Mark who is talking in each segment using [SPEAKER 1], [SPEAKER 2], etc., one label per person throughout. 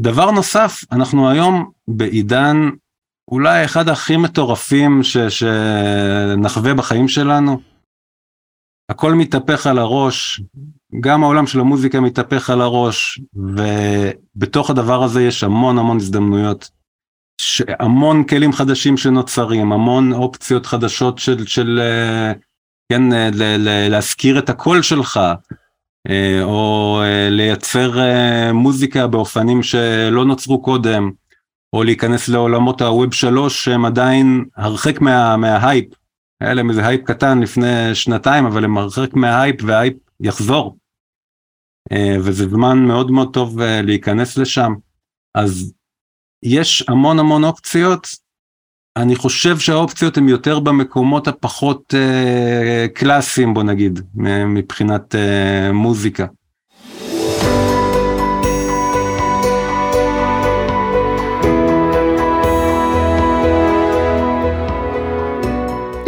[SPEAKER 1] דבר נוסף, אנחנו היום בעידן אולי אחד הכי מטורפים ש, שנחווה בחיים שלנו. הכל מתהפך על הראש, גם העולם של המוזיקה מתהפך על הראש, ובתוך הדבר הזה יש המון המון הזדמנויות. המון כלים חדשים שנוצרים, המון אופציות חדשות של, של אה, כן, ל, ל, להזכיר את הקול שלך, אה, או אה, לייצר מוזיקה באופנים שלא נוצרו קודם, או להיכנס לעולמות ה Web שלוש שהם עדיין הרחק מה, מההייפ. היה להם איזה הייפ קטן לפני שנתיים, אבל הם הרחק מההייפ וההייפ יחזור. וזה זמן מאוד מאוד טוב להיכנס לשם. אז יש המון המון אופציות. אני חושב שהאופציות הן יותר במקומות הפחות אה, קלאסיים בוא נגיד מבחינת אה, מוזיקה.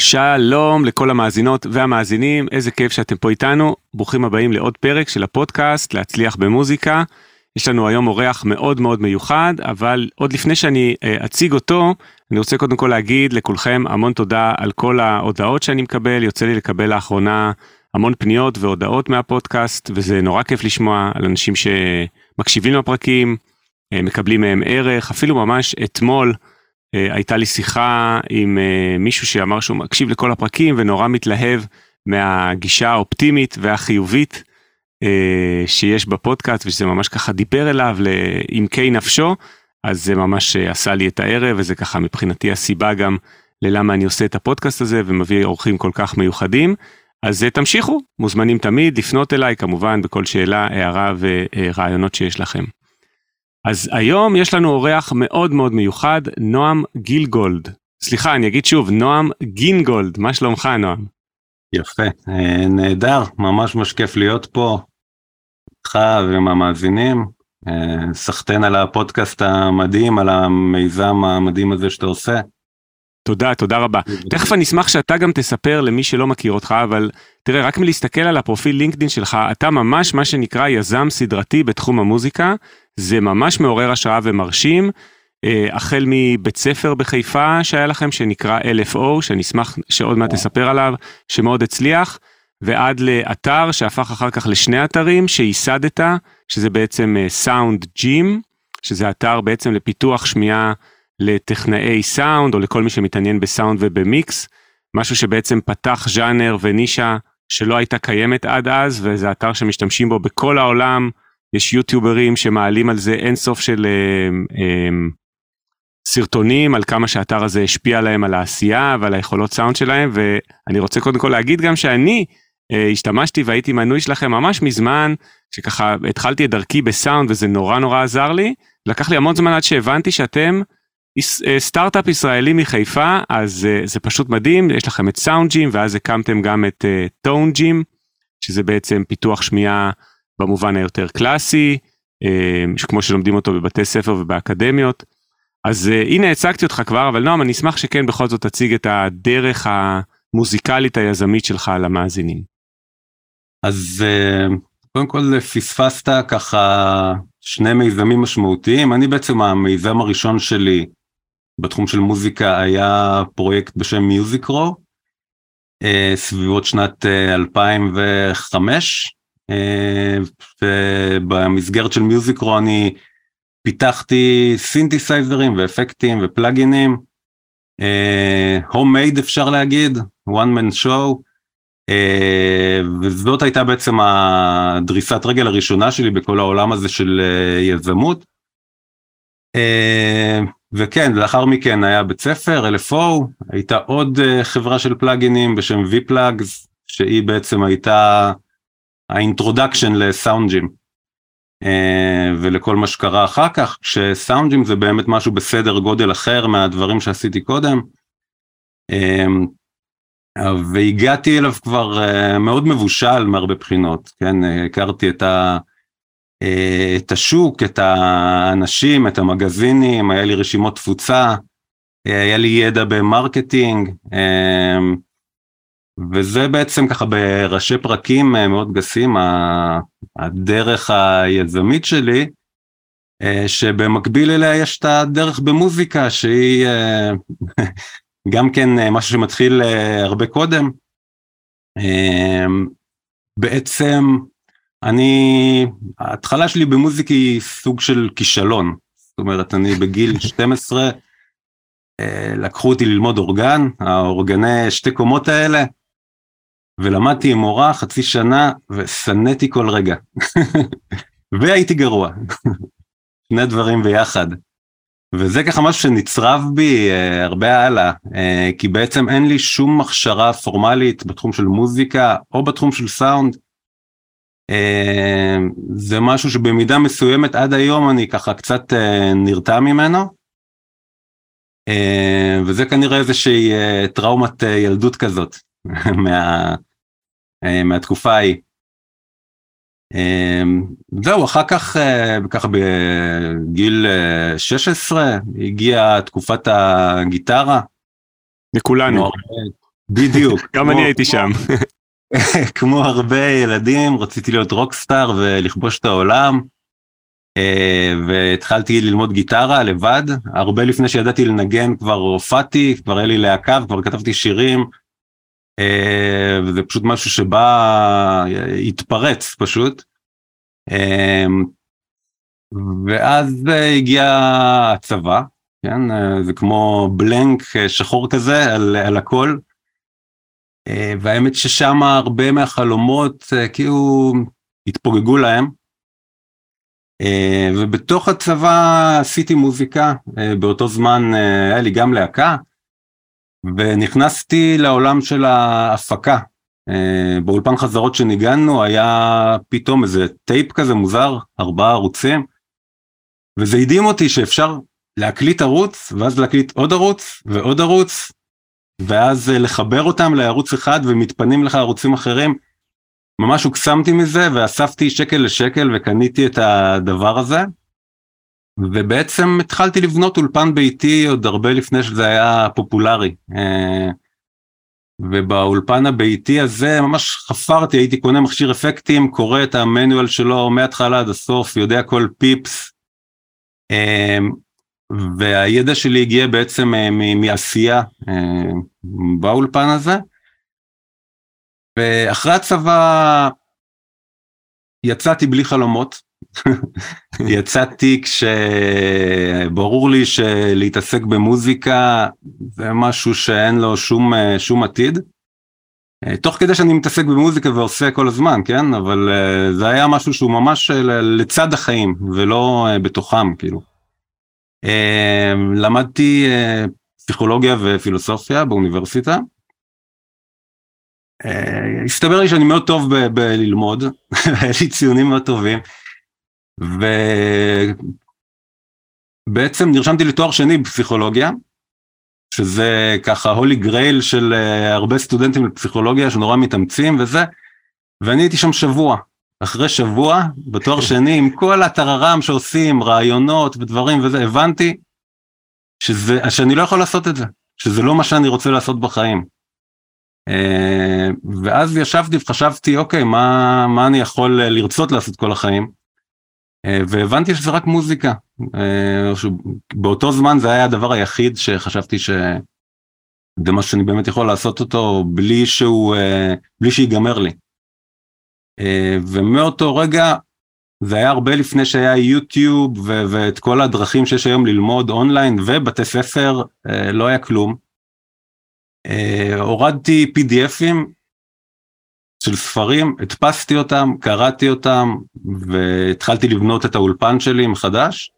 [SPEAKER 2] שלום לכל המאזינות והמאזינים, איזה כיף שאתם פה איתנו. ברוכים הבאים לעוד פרק של הפודקאסט להצליח במוזיקה. יש לנו היום אורח מאוד מאוד מיוחד, אבל עוד לפני שאני uh, אציג אותו, אני רוצה קודם כל להגיד לכולכם המון תודה על כל ההודעות שאני מקבל, יוצא לי לקבל לאחרונה המון פניות והודעות מהפודקאסט, וזה נורא כיף לשמוע על אנשים שמקשיבים לפרקים, uh, מקבלים מהם ערך, אפילו ממש אתמול. אה, הייתה לי שיחה עם אה, מישהו שאמר שהוא מקשיב לכל הפרקים ונורא מתלהב מהגישה האופטימית והחיובית אה, שיש בפודקאסט ושזה ממש ככה דיבר אליו לעמקי נפשו אז זה ממש עשה לי את הערב וזה ככה מבחינתי הסיבה גם ללמה אני עושה את הפודקאסט הזה ומביא אורחים כל כך מיוחדים. אז תמשיכו מוזמנים תמיד לפנות אליי כמובן בכל שאלה הערה ורעיונות שיש לכם. אז היום יש לנו אורח מאוד מאוד מיוחד, נועם גילגולד. סליחה, אני אגיד שוב, נועם גינגולד, מה שלומך נועם?
[SPEAKER 1] יפה, אה, נהדר, ממש ממש כיף להיות פה, איתך ועם המאזינים. אה, סחטיין על הפודקאסט המדהים, על המיזם המדהים הזה שאתה עושה.
[SPEAKER 2] תודה, תודה רבה. תכף אני אשמח שאתה גם תספר למי שלא מכיר אותך, אבל תראה, רק מלהסתכל על הפרופיל לינקדאין שלך, אתה ממש מה שנקרא יזם סדרתי בתחום המוזיקה, זה ממש מעורר השראה ומרשים. אה, החל מבית ספר בחיפה שהיה לכם, שנקרא LFO, שאני אשמח שעוד מעט תספר עליו, שמאוד הצליח, ועד לאתר שהפך אחר כך לשני אתרים שייסדת, שזה בעצם סאונד uh, ג'ים, שזה אתר בעצם לפיתוח שמיעה לטכנאי סאונד, או לכל מי שמתעניין בסאונד ובמיקס, משהו שבעצם פתח ז'אנר ונישה שלא הייתה קיימת עד אז, וזה אתר שמשתמשים בו בכל העולם. יש יוטיוברים שמעלים על זה אינסוף של אה, אה, סרטונים על כמה שהאתר הזה השפיע עליהם על העשייה ועל היכולות סאונד שלהם, ואני רוצה קודם כל להגיד גם שאני אה, השתמשתי והייתי מנוי שלכם ממש מזמן, שככה התחלתי את דרכי בסאונד וזה נורא נורא עזר לי. לקח לי המון זמן עד שהבנתי שאתם סטארט-אפ ישראלי מחיפה, אז אה, זה פשוט מדהים, יש לכם את סאונד ג'ים, ואז הקמתם גם את טון uh, ג'ים, שזה בעצם פיתוח שמיעה במובן היותר קלאסי, כמו שלומדים אותו בבתי ספר ובאקדמיות. אז הנה הצגתי אותך כבר, אבל נועם, אני אשמח שכן בכל זאת תציג את הדרך המוזיקלית היזמית שלך למאזינים.
[SPEAKER 1] אז קודם כל פספסת ככה שני מיזמים משמעותיים, אני בעצם המיזם הראשון שלי בתחום של מוזיקה היה פרויקט בשם מיוזיקרו, אה, סביבות שנת 2005, אה, אה, ובמסגרת של מיוזיקרו אני פיתחתי סינתסייזרים ואפקטים ופלאגינים, הום אפשר להגיד, one man show, וזאת הייתה בעצם הדריסת רגל הראשונה שלי בכל העולם הזה של יזמות. וכן, לאחר מכן היה בית ספר, LFO, הייתה עוד uh, חברה של פלאגינים בשם V-Plugs, שהיא בעצם הייתה ה introduction ל SoundGym. ולכל מה שקרה אחר כך, כש SoundGym זה באמת משהו בסדר גודל אחר מהדברים שעשיתי קודם. והגעתי אליו כבר מאוד מבושל מהרבה בחינות, כן, הכרתי את, ה, את השוק, את האנשים, את המגזינים, היה לי רשימות תפוצה, היה לי ידע ב marketing, וזה בעצם ככה בראשי פרקים מאוד גסים, הדרך היזמית שלי, שבמקביל אליה יש את הדרך במוזיקה שהיא גם כן משהו שמתחיל הרבה קודם. בעצם אני, ההתחלה שלי במוזיקה היא סוג של כישלון. זאת אומרת, אני בגיל 12, לקחו אותי ללמוד אורגן, האורגני שתי קומות האלה, ולמדתי עם מורה חצי שנה ושנאתי כל רגע. והייתי גרוע. שני דברים ביחד. וזה ככה משהו שנצרב בי אה, הרבה הלאה, אה, כי בעצם אין לי שום הכשרה פורמלית בתחום של מוזיקה או בתחום של סאונד. אה, זה משהו שבמידה מסוימת עד היום אני ככה קצת אה, נרתע ממנו. אה, וזה כנראה איזושהי טראומת ילדות כזאת. מה, מהתקופה ההיא. זהו, אחר כך, ככה בגיל 16, הגיעה תקופת הגיטרה.
[SPEAKER 2] לכולנו.
[SPEAKER 1] בדיוק.
[SPEAKER 2] גם אני הייתי שם.
[SPEAKER 1] כמו הרבה ילדים, רציתי להיות רוקסטאר ולכבוש את העולם. והתחלתי ללמוד גיטרה לבד, הרבה לפני שידעתי לנגן כבר הופעתי, כבר היה לי להקה, כבר כתבתי שירים. אה, וזה פשוט משהו שבא, התפרץ פשוט. אה, ואז הגיע הצבא, כן, אה, זה כמו בלנק שחור כזה על, על הכל. והאמת ששם הרבה מהחלומות כאילו התפוגגו להם. ובתוך הצבא עשיתי מוזיקה, באותו זמן היה לי גם להקה. ונכנסתי לעולם של ההפקה. אה, באולפן חזרות שניגענו היה פתאום איזה טייפ כזה מוזר, ארבעה ערוצים, וזה הדהים אותי שאפשר להקליט ערוץ, ואז להקליט עוד ערוץ ועוד ערוץ, ואז אה, לחבר אותם לערוץ אחד ומתפנים לך ערוצים אחרים. ממש הוקסמתי מזה ואספתי שקל לשקל וקניתי את הדבר הזה. ובעצם התחלתי לבנות אולפן ביתי עוד הרבה לפני שזה היה פופולרי. אה, ובאולפן הביתי הזה ממש חפרתי, הייתי קונה מכשיר אפקטים, קורא את המנואל שלו מההתחלה עד הסוף, יודע כל פיפס. אה, והידע שלי הגיע בעצם אה, מעשייה באולפן הזה. ואחרי הצבא יצאתי בלי חלומות, יצאתי כשברור לי שלהתעסק במוזיקה זה משהו שאין לו שום, שום עתיד. תוך כדי שאני מתעסק במוזיקה ועושה כל הזמן, כן? אבל זה היה משהו שהוא ממש לצד החיים ולא בתוכם, כאילו. למדתי פסיכולוגיה ופילוסופיה באוניברסיטה. הסתבר לי שאני מאוד טוב בללמוד, היה לי ציונים מאוד טובים. ובעצם נרשמתי לתואר שני בפסיכולוגיה, שזה ככה הולי גרייל של אה, הרבה סטודנטים לפסיכולוגיה שנורא מתאמצים וזה, ואני הייתי שם שבוע. אחרי שבוע, בתואר שני, עם כל הטררם שעושים, רעיונות ודברים וזה, הבנתי שזה, שאני לא יכול לעשות את זה, שזה לא מה שאני רוצה לעשות בחיים. אה, ואז ישבתי וחשבתי, אוקיי, מה, מה אני יכול לרצות לעשות כל החיים? אה, והבנתי שזה רק מוזיקה. אה, באותו זמן זה היה הדבר היחיד שחשבתי שזה משהו שאני באמת יכול לעשות אותו בלי שהוא, אה, בלי שיגמר לי. ומאותו רגע זה היה הרבה לפני שהיה יוטיוב ואת כל הדרכים שיש היום ללמוד אונליין ובתי ספר, לא היה כלום. הורדתי PDFים של ספרים, הדפסתי אותם, קראתי אותם, והתחלתי לבנות את האולפן שלי מחדש.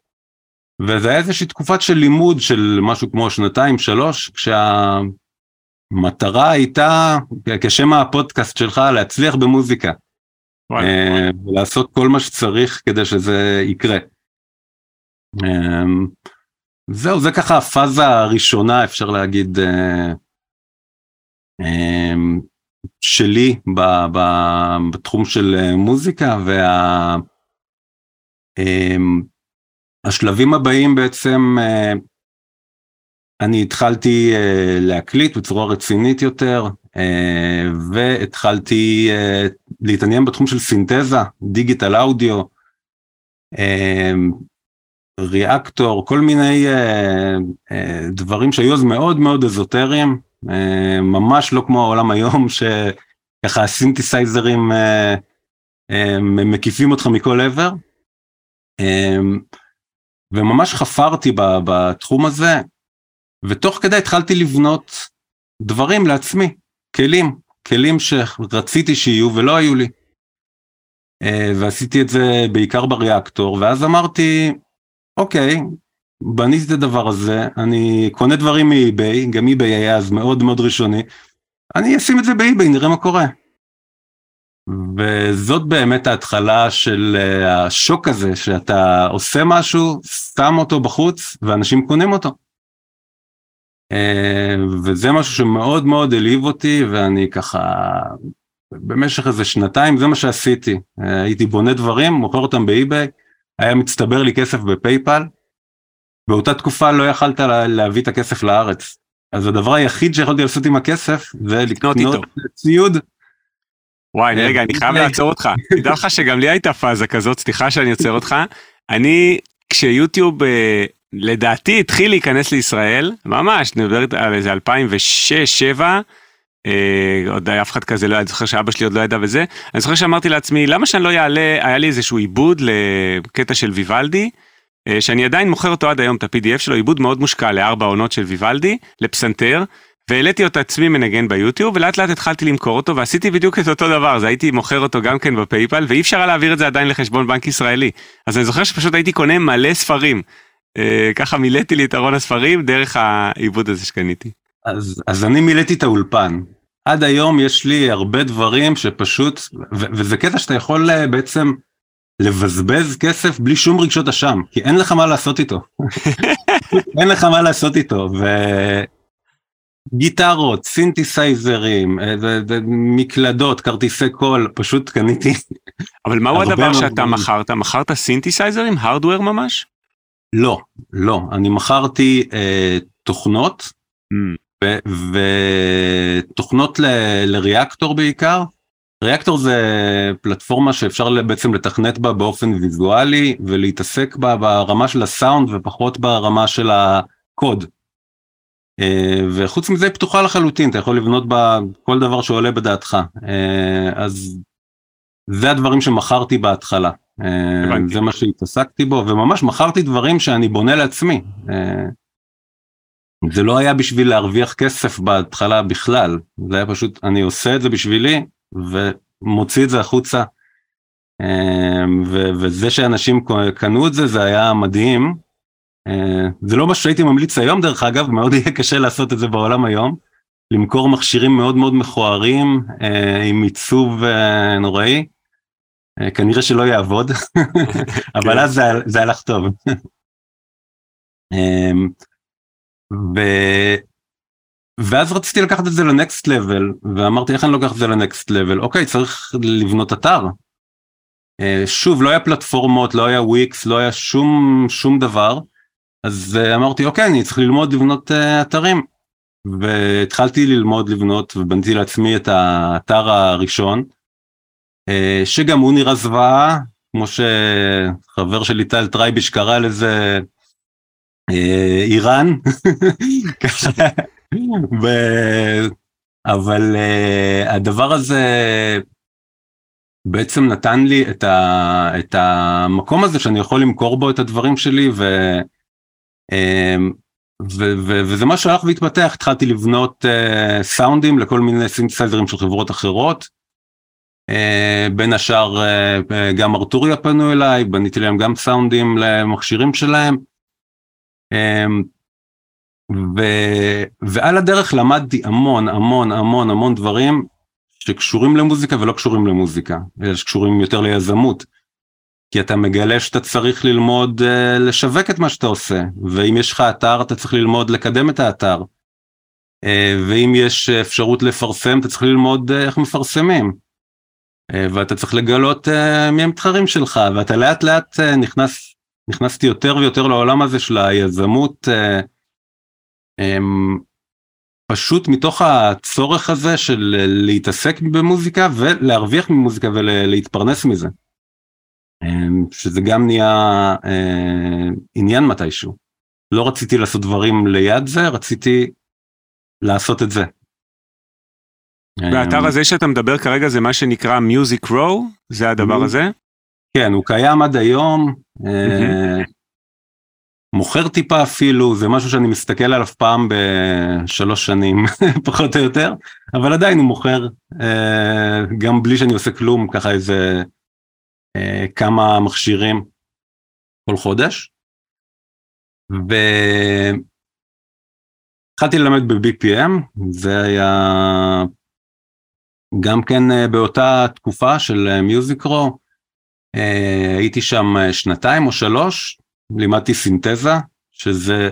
[SPEAKER 1] וזה היה איזושהי תקופת של לימוד של משהו כמו שנתיים, שלוש, כשהמטרה הייתה, כשם הפודקאסט שלך, להצליח במוזיקה. אה, ולעשות כל מה שצריך כדי שזה יקרה. אמ, זהו, זה ככה הפאזה הראשונה, אפשר להגיד, אה, שלי בתחום של מוזיקה, והשלבים אמ, הבאים בעצם, אני התחלתי להקליט בצורה רצינית יותר, אה, והתחלתי אה, להתעניין בתחום של סינתזה, דיגיטל אודיו, אה, ריאקטור, כל מיני דברים שהיו אז מאוד מאוד אזוטריים, ממש לא כמו העולם היום, שככה הסינתסייזרים מקיפים אותך מכל עבר. וממש חפרתי בתחום הזה, ותוך כדי התחלתי לבנות דברים לעצמי. כלים, כלים שרציתי שיהיו ולא היו לי. אה, ועשיתי את זה בעיקר בריאקטור, ואז אמרתי, אוקיי, בניתי את הדבר הזה, אני קונה דברים מאי-ביי, גם אי-ביי היה אז מאוד מאוד ראשוני, אני אשים את זה באי-ביי, נראה מה קורה. וזאת באמת ההתחלה של אה, השוק הזה, שאתה עושה משהו, שם אותו בחוץ, ואנשים קונים אותו. אה, וזה משהו שמאוד מאוד העליב אותי ואני ככה במשך איזה שנתיים זה מה שעשיתי. אה, הייתי בונה דברים מוכר אותם באי-ביי היה מצטבר לי כסף בפייפל. באותה תקופה לא יכלת להביא את הכסף לארץ. אז הדבר היחיד שיכולתי לעשות עם הכסף זה לקנות ציוד.
[SPEAKER 2] וואי אה, רגע אני חייב לעצור אותך. תדע לך שגם לי הייתה פאזה כזאת סליחה שאני עוצר אותך. אני כשיוטיוב לדעתי התחיל להיכנס לישראל ממש אני מדבר על איזה 2006-2007 אה, עוד אף אחד כזה לא היה זוכר שאבא שלי עוד לא ידע וזה. אני זוכר שאמרתי לעצמי למה שאני לא יעלה היה לי איזשהו עיבוד לקטע של ויוולדי. אה, שאני עדיין מוכר אותו עד היום את ה-PDF שלו עיבוד מאוד מושקע לארבע עונות של ויוולדי לפסנתר והעליתי אותו עצמי מנגן ביוטיוב ולאט לאט התחלתי למכור אותו ועשיתי בדיוק את אותו דבר אז הייתי מוכר אותו גם כן בפייפל ואי אפשר להעביר את זה עדיין לחשבון בנק ישראלי. אז אני זוכר שפשוט הייתי קונה מלא ספרים ככה מילאתי לי את ארון הספרים דרך העיבוד הזה שקניתי.
[SPEAKER 1] אז, אז אני מילאתי את האולפן. עד היום יש לי הרבה דברים שפשוט, ו- וזה קטע שאתה יכול אה, בעצם לבזבז כסף בלי שום רגשות אשם, כי אין לך מה לעשות איתו. אין לך מה לעשות איתו, וגיטרות, סינתסייזרים, אה, מקלדות, כרטיסי קול, פשוט קניתי.
[SPEAKER 2] אבל מהו הדבר שאתה מכרת? מכרת סינתסייזרים? הארדוור ממש?
[SPEAKER 1] לא, לא, אני מכרתי אה, תוכנות, mm. ותוכנות לריאקטור בעיקר. ריאקטור זה פלטפורמה שאפשר בעצם לתכנת בה באופן ויזואלי ולהתעסק בה ברמה של הסאונד ופחות ברמה של הקוד. אה, וחוץ מזה היא פתוחה לחלוטין, אתה יכול לבנות בה כל דבר שעולה בדעתך. אה, אז זה הדברים שמכרתי בהתחלה. אה, זה מה שהתעסקתי בו, וממש מכרתי דברים שאני בונה לעצמי. אה, זה לא היה בשביל להרוויח כסף בהתחלה בכלל, זה היה פשוט, אני עושה את זה בשבילי ומוציא את זה החוצה. אה, וזה שאנשים קנו את זה, זה היה מדהים. זה לא מה שהייתי ממליץ היום דרך אגב, מאוד יהיה קשה לעשות את זה בעולם היום. למכור מכשירים מאוד מאוד מכוערים עם עיצוב נוראי. אה, כנראה שלא יעבוד, אבל כן. אז זה, זה הלך טוב. אמ, ו... ואז רציתי לקחת את זה לנקסט לבל, ואמרתי איך אני לוקח את זה לנקסט לבל, אוקיי צריך לבנות אתר. אה, שוב לא היה פלטפורמות, לא היה וויקס, לא היה שום שום דבר, אז אה, אמרתי אוקיי אני צריך ללמוד לבנות אתרים. והתחלתי ללמוד לבנות ובניתי לעצמי את האתר הראשון. אה, שגם הוא נראה זוועה, כמו שחבר שלי טל טרייביש קרא לזה אה, איראן. ו... אבל uh, הדבר הזה בעצם נתן לי את, ה, את המקום הזה שאני יכול למכור בו את הדברים שלי ו, ו, ו, וזה מה שהלך והתפתח, התחלתי לבנות סאונדים לכל מיני סינתסייזרים של חברות אחרות. אה, בין השאר אה, אה, גם ארתוריה פנו אליי, בניתי להם גם סאונדים למכשירים שלהם. ו... ועל הדרך למדתי המון המון המון המון דברים שקשורים למוזיקה ולא קשורים למוזיקה, אלא שקשורים יותר ליזמות. כי אתה מגלה שאתה צריך ללמוד לשווק את מה שאתה עושה, ואם יש לך אתר אתה צריך ללמוד לקדם את האתר. ואם יש אפשרות לפרסם אתה צריך ללמוד איך מפרסמים. Uh, ואתה צריך לגלות uh, מי המתחרים שלך, ואתה לאט לאט uh, נכנס, נכנסתי יותר ויותר לעולם הזה של היזמות, um, פשוט מתוך הצורך הזה של להתעסק במוזיקה ולהרוויח ממוזיקה ולהתפרנס מזה. אמ, שזה גם נהיה אה, עניין מתישהו. לא רציתי לעשות דברים ליד זה, רציתי לעשות את זה.
[SPEAKER 2] והאתר אמ, הזה שאתה מדבר כרגע זה מה שנקרא Music Row? זה הדבר הזה?
[SPEAKER 1] כן, הוא קיים עד היום. אה, מוכר טיפה אפילו, זה משהו שאני מסתכל עליו פעם בשלוש שנים, פחות או יותר, אבל עדיין הוא מוכר, אה, גם בלי שאני עושה כלום, ככה איזה אה, כמה מכשירים כל חודש. והתחלתי ללמד ב-BPM, זה היה גם כן אה, באותה תקופה של מיוזיקרו, הייתי שם שנתיים או שלוש, לימדתי סינתזה, שזה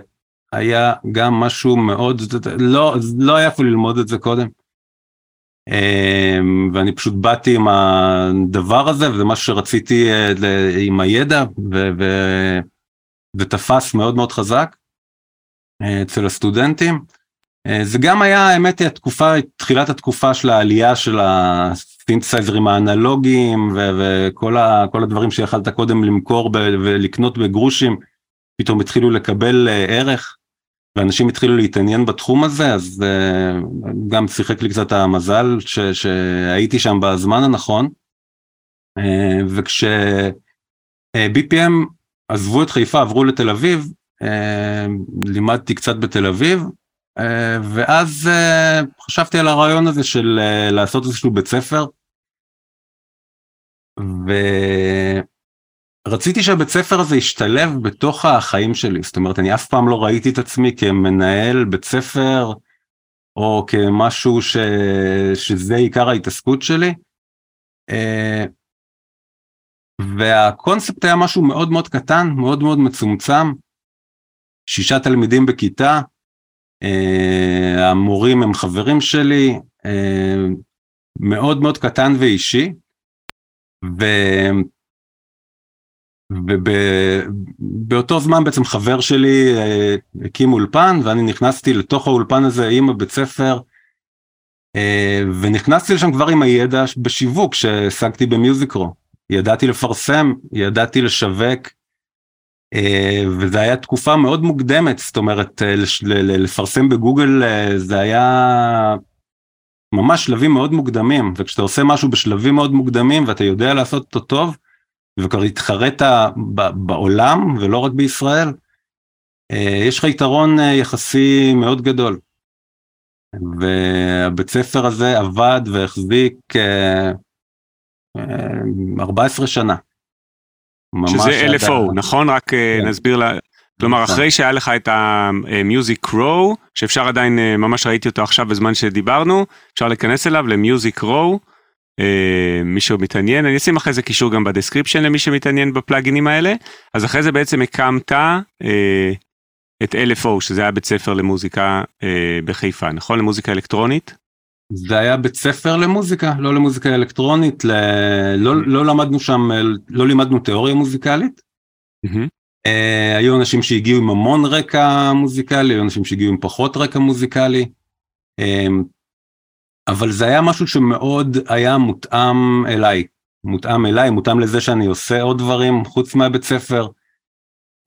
[SPEAKER 1] היה גם משהו מאוד, לא, לא היה איפה ללמוד את זה קודם. ואני פשוט באתי עם הדבר הזה, וזה מה שרציתי אה, עם הידע, ו, ו, ותפס מאוד מאוד חזק אה, אצל הסטודנטים. אה, זה גם היה, האמת היא, התקופה, תחילת התקופה של העלייה של הסינתסייזרים האנלוגיים, וכל ה, הדברים שיכלת קודם למכור ולקנות בגרושים, פתאום התחילו לקבל ערך. ואנשים התחילו להתעניין בתחום הזה, אז uh, גם שיחק לי קצת המזל ש, שהייתי שם בזמן הנכון. וכש-BPM uh, עזבו את חיפה, עברו לתל אביב, לימדתי קצת בתל אביב, ואז uh, חשבתי על הרעיון הזה של uh, לעשות איזשהו בית ספר. ו... רציתי שהבית ספר הזה ישתלב בתוך החיים שלי, זאת אומרת, אני אף פעם לא ראיתי את עצמי כמנהל בית ספר, או כמשהו ש... שזה עיקר ההתעסקות שלי. אה, והקונספט היה משהו מאוד מאוד קטן, מאוד מאוד מצומצם, שישה תלמידים בכיתה, אה, המורים הם חברים שלי, אה, מאוד מאוד קטן ואישי, ו... ובאותו זמן בעצם חבר שלי אה, הקים אולפן ואני נכנסתי לתוך האולפן הזה עם הבית ספר אה, ונכנסתי לשם כבר עם הידע בשיווק שהשגתי במיוזיקרו. ידעתי לפרסם, ידעתי לשווק אה, וזו הייתה תקופה מאוד מוקדמת, זאת אומרת לפרסם בגוגל זה היה ממש שלבים מאוד מוקדמים וכשאתה עושה משהו בשלבים מאוד מוקדמים ואתה יודע לעשות אותו טוב, וכבר התחרית בעולם ולא רק בישראל, אה, יש לך יתרון אה, יחסי מאוד גדול. והבית ספר הזה עבד והחזיק 14 אה, שנה.
[SPEAKER 2] שזה LFO, נכון? רק כן. נסביר לה... כלומר, נכון. אחרי שהיה לך את ה-Music Row, שאפשר עדיין, ממש ראיתי אותו עכשיו בזמן שדיברנו, אפשר להיכנס אליו ל-Music Row, אה, מי שמתעניין, אני אשים אחרי זה קישור גם ב description למי שמתעניין בפלאגינים האלה, אז אחרי זה בעצם הקמת אה, את LFO, שזה היה בית ספר למוזיקה אה, בחיפה, נכון? למוזיקה אלקטרונית?
[SPEAKER 1] זה היה בית ספר למוזיקה, לא למוזיקה אלקטרונית, ל... לא, לא למדנו שם, לא לימדנו תיאוריה מוזיקלית. Mm-hmm. אה, היו אנשים שהגיעו עם המון רקע מוזיקלי, היו אנשים שהגיעו עם פחות רקע מוזיקלי. אה, אבל זה היה משהו שמאוד היה מותאם אליי, מותאם אליי, מותאם לזה שאני עושה עוד דברים חוץ מהבית ספר.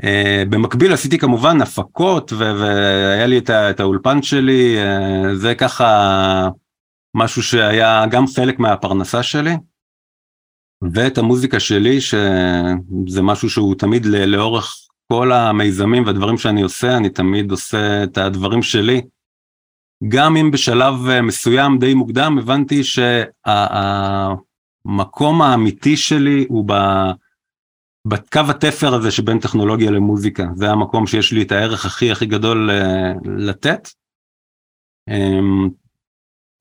[SPEAKER 1] Uh, במקביל עשיתי כמובן הפקות והיה לי את, את האולפן שלי, uh, זה ככה משהו שהיה גם חלק מהפרנסה שלי. ואת המוזיקה שלי, שזה משהו שהוא תמיד לאורך כל המיזמים והדברים שאני עושה, אני תמיד עושה את הדברים שלי. גם אם בשלב אה, מסוים די מוקדם הבנתי שהמקום האמיתי שלי הוא ב... בקו התפר הזה שבין טכנולוגיה למוזיקה, זה המקום שיש לי את הערך הכי הכי גדול אה, לתת.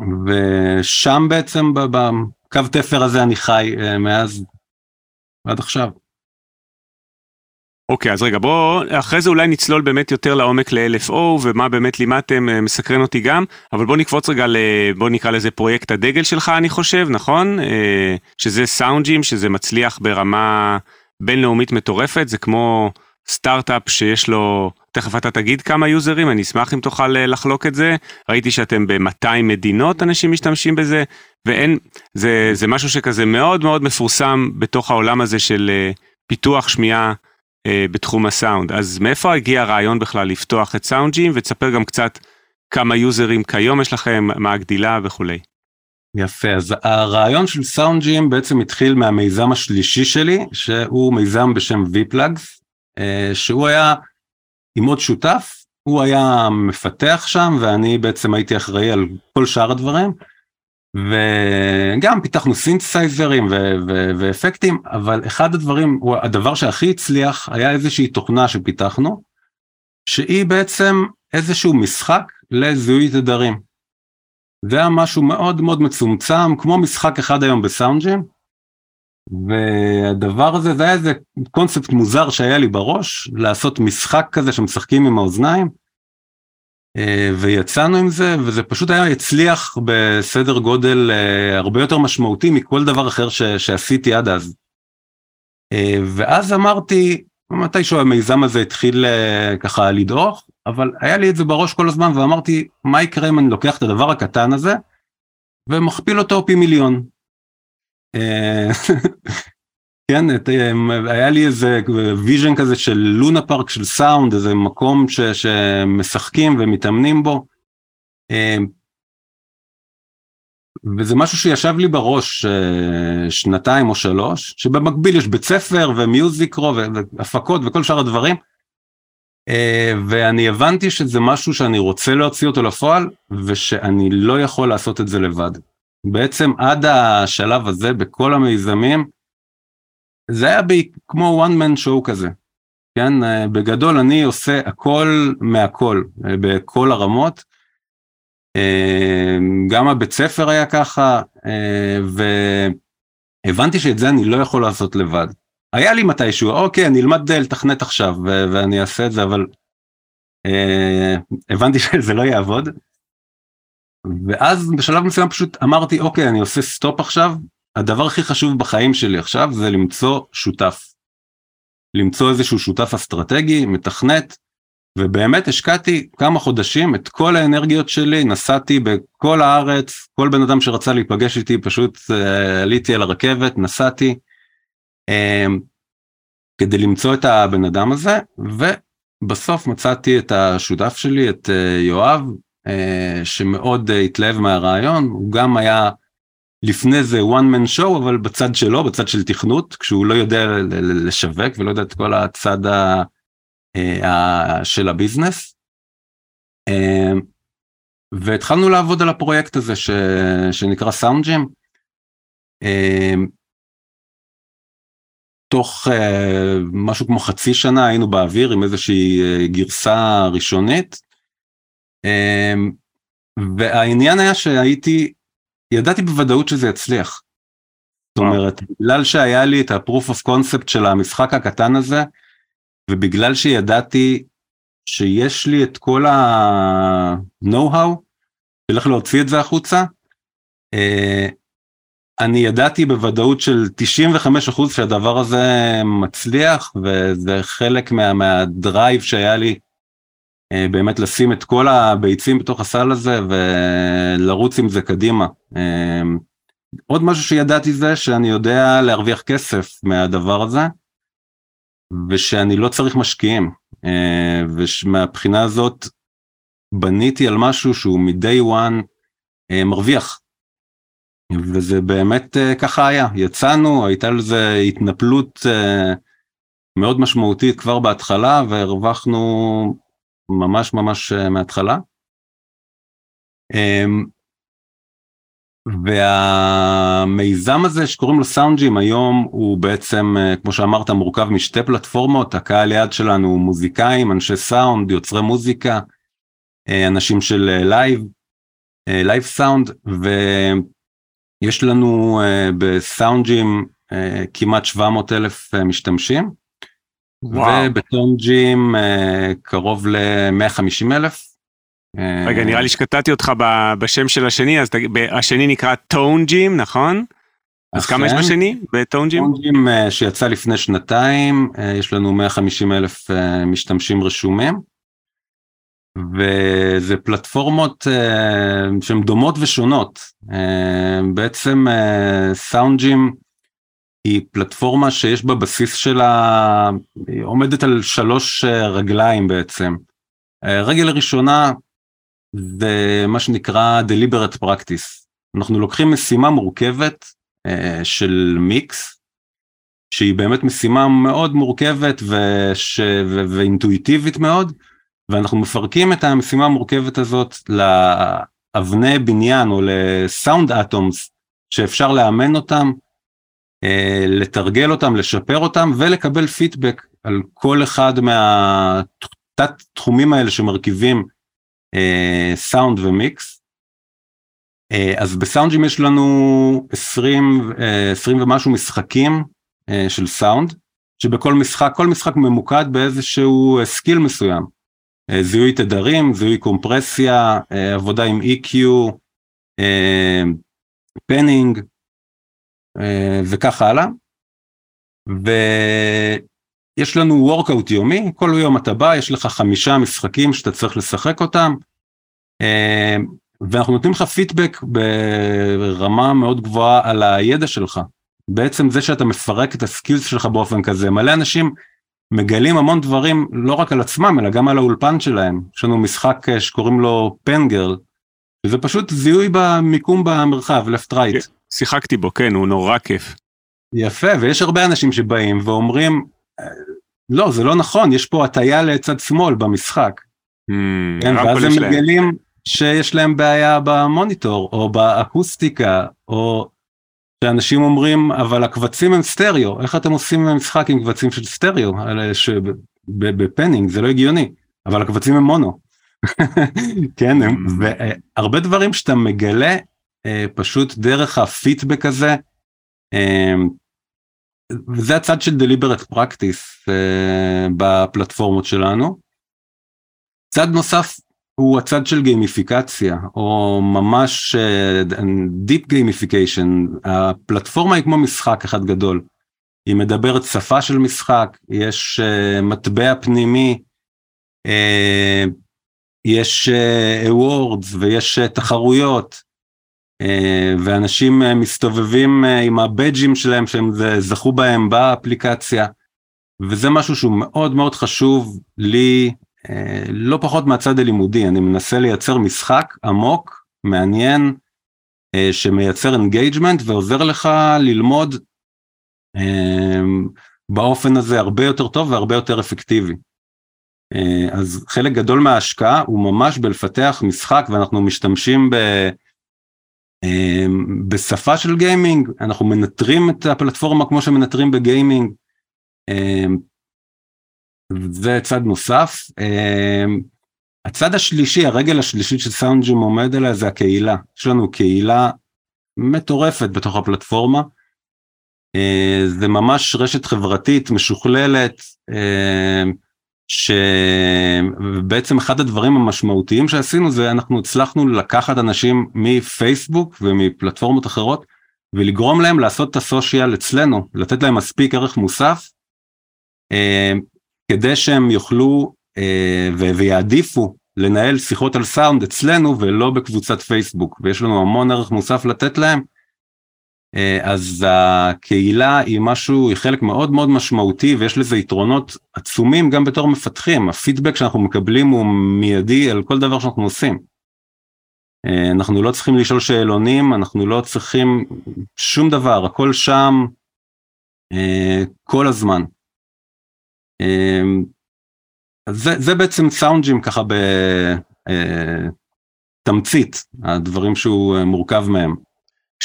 [SPEAKER 1] ושם בעצם בקו תפר הזה אני חי מאז עד עכשיו.
[SPEAKER 2] אוקיי, okay, אז רגע, בוא, אחרי זה אולי נצלול באמת יותר לעומק ל-LFO ומה באמת לימדתם, אה, מסקרן אותי גם, אבל בוא נקפוץ רגע, ל, נקרא לזה פרויקט הדגל שלך, אני חושב, נכון? אה, שזה סאונדג'ים, שזה מצליח ברמה בינלאומית מטורפת, זה כמו סטארט-אפ שיש לו, תכף אתה תגיד כמה יוזרים, אני אשמח אם תוכל אה, לחלוק את זה. ראיתי שאתם ב-200 מדינות אנשים משתמשים בזה, ואין, זה, זה משהו שכזה מאוד מאוד מפורסם בתוך העולם הזה של פיתוח שמיעה. אה, בתחום הסאונד. אז מאיפה הגיע הרעיון בכלל לפתוח את סאונדג'ים, ותספר גם קצת כמה יוזרים כיום יש לכם, מה הגדילה וכולי.
[SPEAKER 1] יפה, אז הרעיון של סאונדג'ים בעצם התחיל מהמיזם השלישי שלי, שהוא מיזם בשם אה, שהוא היה עם עוד שותף, הוא היה מפתח שם ואני בעצם הייתי אחראי על כל שאר הדברים. וגם פיתחנו סינתסייזרים ואפקטים, אבל אחד הדברים, הדבר שהכי הצליח היה איזושהי תוכנה שפיתחנו, שהיא בעצם איזשהו משחק לזיהוי תדרים. זה היה משהו מאוד מאוד מצומצם, כמו משחק אחד היום בסאונדג'ים, והדבר הזה, זה היה איזה קונספט מוזר שהיה לי בראש, לעשות משחק כזה שמשחקים עם האוזניים, אה, ויצאנו עם זה, וזה פשוט היה הצליח בסדר גודל אה, הרבה יותר משמעותי מכל דבר אחר ש, שעשיתי עד אז. אה, ואז אמרתי, מתישהו המיזם הזה התחיל ככה לדעוך, אבל היה לי את זה בראש כל הזמן, ואמרתי, מה יקרה אם אני לוקח את הדבר הקטן הזה, ומכפיל אותו פי מיליון. כן, את, היה לי איזה vision כזה של לונה פארק של סאונד, איזה מקום ש, שמשחקים ומתאמנים בו. אמ, וזה משהו שישב לי בראש אה, שנתיים או שלוש, שבמקביל יש בית ספר ו Music Row והפקות וכל שאר הדברים. אה, ואני הבנתי שזה משהו שאני רוצה להוציא אותו לפועל, ושאני לא יכול לעשות את זה לבד. בעצם עד השלב הזה בכל המיזמים, זה היה בי, כמו one man show כזה, כן? אה, בגדול אני עושה הכל מהכל, אה, בכל הרמות. אה, גם הבית ספר היה ככה, והבנתי שאת זה אני לא יכול לעשות לבד. היה לי מתישהו, אוקיי, אני אלמד לתכנת עכשיו ואני אעשה את זה, אבל הבנתי שזה לא יעבוד. ואז בשלב מסוים פשוט אמרתי, אוקיי, אני עושה סטופ עכשיו, הדבר הכי חשוב בחיים שלי עכשיו זה למצוא שותף. למצוא איזשהו שותף אסטרטגי, מתכנת, ובאמת השקעתי כמה חודשים את כל האנרגיות שלי, נסעתי בכל הארץ, כל בן אדם שרצה להיפגש איתי פשוט אה, עליתי על הרכבת, נסעתי, אה, כדי למצוא את הבן אדם הזה, ובסוף מצאתי את השותף שלי, את אה, יואב, שמאוד אה, התלהב מהרעיון, הוא גם היה לפני זה one man show אבל בצד שלו בצד של תכנות כשהוא לא יודע לשווק ולא יודע את כל הצד ה, אה, ה, של הביזנס. אה, והתחלנו לעבוד על הפרויקט הזה ש, שנקרא סאונד ג'ים. אה, תוך משהו כמו חצי שנה היינו באוויר עם איזושהי גרסה ראשונית. והעניין היה שהייתי ידעתי בוודאות שזה יצליח. זאת אומרת, בגלל שהיה לי את ה-proof of concept של המשחק הקטן הזה, ובגלל שידעתי שיש לי את כל ה-know-how, איך להוציא את זה החוצה, אה, אני ידעתי בוודאות של 95% שהדבר הזה מצליח, וזה חלק מה, מהדרייב שהיה לי באמת לשים את כל הביצים בתוך הסל הזה ולרוץ עם זה קדימה. אה, עוד משהו שידעתי זה שאני יודע להרוויח כסף מהדבר הזה, ושאני לא צריך משקיעים. אה, ומהבחינה הזאת בניתי על משהו שהוא מ-day one מרוויח. וזה באמת ככה היה, יצאנו, הייתה לזה התנפלות מאוד משמעותית כבר בהתחלה והרווחנו ממש ממש אה, מההתחלה. אמ, והמיזם הזה שקוראים לו סאונדג'ים היום הוא בעצם אה, כמו שאמרת מורכב משתי פלטפורמות הקהל יעד שלנו הוא מוזיקאים אנשי סאונד יוצרי מוזיקה אה, אנשים של live live sound, ויש לנו ב SoundGym כמעט 700 אלף משתמשים. וב ToneGym קרוב ל-150 אלף.
[SPEAKER 2] רגע, נראה לי שקטעתי אותך בשם של השני, אז השני נקרא ToneGym, נכון? אז כמה יש בשני ב
[SPEAKER 1] ToneGym? ToneGym שיצא לפני שנתיים, יש לנו 150 אלף משתמשים רשומים. וזה פלטפורמות שהן דומות ושונות. בעצם סאונדג'ים היא פלטפורמה שיש בבסיס שלה, היא עומדת על שלוש רגליים בעצם. רגל הראשונה זה מה שנקרא deliberate practice. אנחנו לוקחים משימה מורכבת של מיקס, שהיא באמת משימה מאוד מורכבת וש... ו... ואינטואיטיבית מאוד, ואנחנו מפרקים את המשימה המורכבת הזאת לאבני בניין או לסאונד אטומס שאפשר לאמן אותם, לתרגל אותם, לשפר אותם ולקבל פידבק על כל אחד מהתת תחומים האלה שמרכיבים סאונד ומיקס. אז ב SoundGym יש לנו 20, 20 ומשהו משחקים של סאונד, שבכל משחק, כל משחק ממוקד באיזשהו skill מסוים. זיהוי תדרים, זיהוי קומפרסיה, עבודה עם EQ, panning וכך הלאה. ויש לנו workout יומי, כל יום אתה בא, יש לך חמישה משחקים שאתה צריך לשחק אותם, ואנחנו נותנים לך פידבק ברמה מאוד גבוהה על הידע שלך. בעצם זה שאתה מפרק את הסקילס שלך באופן כזה, מלא אנשים מגלים המון דברים לא רק על עצמם אלא גם על האולפן שלהם. יש לנו משחק שקוראים לו פנגרל, וזה פשוט זיהוי במיקום במרחב, left right.
[SPEAKER 2] שיחקתי בו, כן, הוא נורא כיף.
[SPEAKER 1] יפה, ויש הרבה אנשים שבאים ואומרים, לא, זה לא נכון, יש פה הטיה לצד שמאל במשחק.
[SPEAKER 2] Hmm,
[SPEAKER 1] כן, ואז הם מגלים שיש להם בעיה במוניטור, או באקוסטיקה, או שאנשים אומרים, אבל הקבצים הם סטריאו, איך אתם עושים משחק עם קבצים של סטריאו? בפנינג זה לא הגיוני, אבל הקבצים הם מונו. כן, hmm. והרבה דברים שאתה מגלה פשוט דרך הפידבק הזה, וזה הצד של deliberate practice בפלטפורמות שלנו. צד נוסף הוא הצד של גיימיפיקציה, או ממש Deep Gamification, הפלטפורמה היא כמו משחק אחד גדול. היא מדברת שפה של משחק, יש מטבע פנימי, יש awards ויש תחרויות, ואנשים מסתובבים עם הבדג'ים שלהם שהם זכו בהם באפליקציה, וזה משהו שהוא מאוד מאוד חשוב לי, לא פחות מהצד הלימודי, אני מנסה לייצר משחק עמוק, מעניין, שמייצר engagement ועוזר לך ללמוד באופן הזה הרבה יותר טוב והרבה יותר אפקטיבי. אז חלק גדול מההשקעה הוא ממש בלפתח משחק ואנחנו משתמשים ב... בשפה של גיימינג, אנחנו מנטרים את הפלטפורמה כמו שמנטרים בגיימינג. זה צד נוסף. הצד השלישי, הרגל השלישית של סאונדג'ים עומד עליה זה הקהילה. יש לנו קהילה מטורפת בתוך הפלטפורמה. זה ממש רשת חברתית משוכללת, שבעצם אחד הדברים המשמעותיים שעשינו זה אנחנו הצלחנו לקחת אנשים מפייסבוק ומפלטפורמות אחרות ולגרום להם לעשות את הסושיאל אצלנו, לתת להם מספיק ערך מוסף כדי שהם יוכלו ויעדיפו לנהל שיחות על סאונד אצלנו ולא בקבוצת פייסבוק ויש לנו המון ערך מוסף לתת להם. אז הקהילה היא משהו, היא חלק מאוד מאוד משמעותי ויש לזה יתרונות עצומים גם בתור מפתחים, הפידבק שאנחנו מקבלים הוא מיידי על כל דבר שאנחנו עושים. אנחנו לא צריכים לשאול שאלונים, אנחנו לא צריכים שום דבר, הכל שם כל הזמן. זה, זה בעצם סאונדג'ים ככה בתמצית, הדברים שהוא מורכב מהם.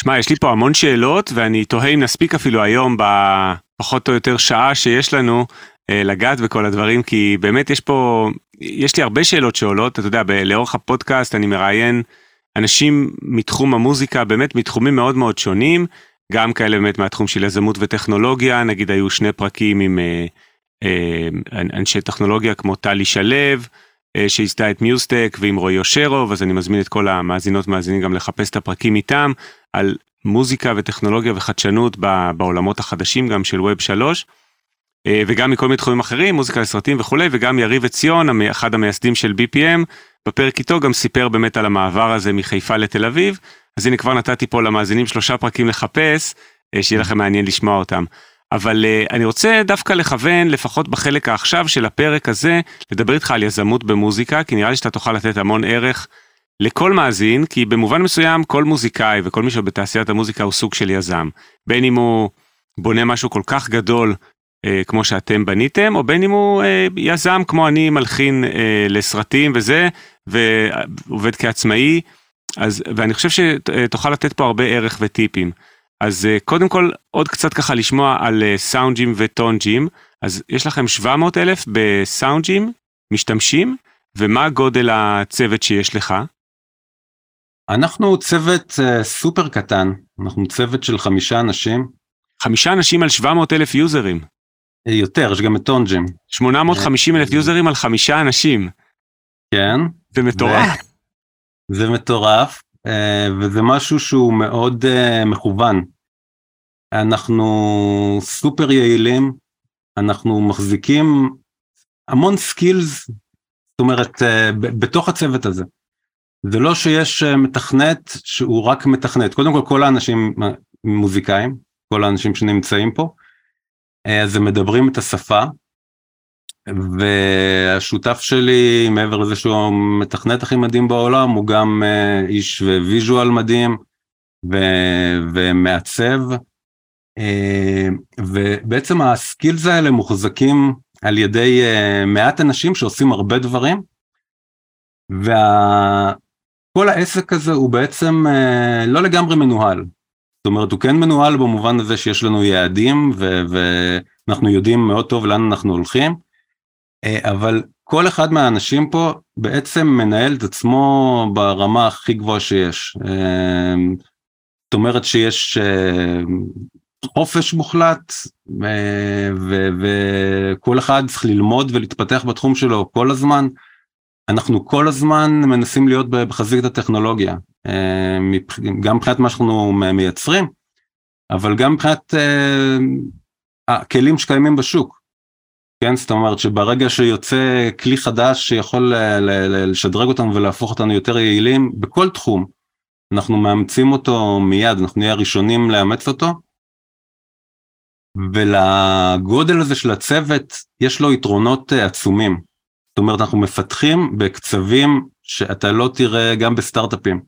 [SPEAKER 2] שמע, יש לי פה המון שאלות ואני תוהה אם נספיק אפילו היום בפחות או יותר שעה שיש לנו לגעת בכל הדברים, כי באמת יש פה, יש לי הרבה שאלות שעולות, אתה יודע, לאורך הפודקאסט אני מראיין אנשים מתחום המוזיקה, באמת מתחומים מאוד מאוד שונים, גם כאלה באמת מהתחום של יזמות וטכנולוגיה, נגיד היו שני פרקים עם אה, אה, אנשי טכנולוגיה כמו טלי שלו, אה, שעשתה את מיוסטק ועם רועי אושרוב, אז אני מזמין את כל המאזינות מאזינים גם לחפש את הפרקים איתם, על מוזיקה וטכנולוגיה וחדשנות בעולמות החדשים גם של ווב 3. אה, וגם מכל מיני תחומים אחרים, מוזיקה לסרטים וכולי, וגם יריב עציון, אחד המייסדים של BPM, בפרק איתו גם סיפר באמת על המעבר הזה מחיפה לתל אביב, אז הנה כבר נתתי פה למאזינים שלושה פרקים לחפש, אה, שיהיה לכם מעניין לשמוע אותם. אבל uh, אני רוצה דווקא לכוון, לפחות בחלק העכשיו של הפרק הזה, לדבר איתך על יזמות במוזיקה, כי נראה לי שאתה תוכל לתת המון ערך לכל מאזין, כי במובן מסוים כל מוזיקאי וכל מי שבתעשיית המוזיקה הוא סוג של יזם. בין אם הוא בונה משהו כל כך גדול אה, כמו שאתם בניתם, או בין אם הוא אה, יזם כמו אני, מלחין אה, לסרטים וזה, ועובד כעצמאי, אז, ואני חושב שתוכל לתת פה הרבה ערך וטיפים. אז אה, קודם כל, עוד קצת ככה לשמוע על אה, סאונדג'ים וטונג'ים, אז יש לכם 700 אלף בסאונדג'ים משתמשים, ומה גודל הצוות שיש לך?
[SPEAKER 1] אנחנו צוות uh, super קטן, אנחנו צוות של חמישה אנשים.
[SPEAKER 2] חמישה אנשים על 700 אלף יוזרים.
[SPEAKER 1] יותר, יש גם את ToneGym.
[SPEAKER 2] 850 אלף יוזרים על חמישה אנשים.
[SPEAKER 1] כן.
[SPEAKER 2] זה מטורף.
[SPEAKER 1] ו... זה מטורף, אה, וזה משהו שהוא מאוד אה, מכוון. אנחנו סופר יעילים, אנחנו מחזיקים המון skills, זאת אומרת, אה, בתוך הצוות הזה. זה לא שיש מתכנת שהוא רק מתכנת, קודם כל כל האנשים מוזיקאים, כל האנשים שנמצאים פה, אז הם מדברים את השפה, והשותף שלי, מעבר לזה שהוא המתכנת הכי מדהים בעולם, הוא גם איש visual מדהים ו- ומעצב. ובעצם ה skills האלה מוחזקים על ידי מעט אנשים שעושים הרבה דברים. וכל העסק הזה הוא בעצם uh, לא לגמרי מנוהל. זאת אומרת, הוא כן מנוהל במובן הזה שיש לנו יעדים ואנחנו יודעים מאוד טוב לאן אנחנו הולכים. אה, אבל כל אחד מהאנשים פה בעצם מנהל את עצמו ברמה הכי גבוהה שיש. אה, זאת אומרת שיש אה, חופש מוחלט וכל אחד צריך ללמוד ולהתפתח בתחום שלו כל הזמן. אנחנו כל הזמן מנסים להיות בחזית הטכנולוגיה, גם מבחינת מה שאנחנו מייצרים, אבל גם מבחינת הכלים שקיימים בשוק. כן, זאת אומרת שברגע שיוצא כלי חדש שיכול לשדרג אותנו ולהפוך אותנו יותר יעילים בכל תחום, אנחנו מאמצים אותו מיד, אנחנו נהיה הראשונים לאמץ אותו. ולגודל הזה של הצוות יש לו יתרונות אה, עצומים. זאת אומרת, אנחנו מפתחים בקצבים שאתה לא תראה גם בסטארט-אפים.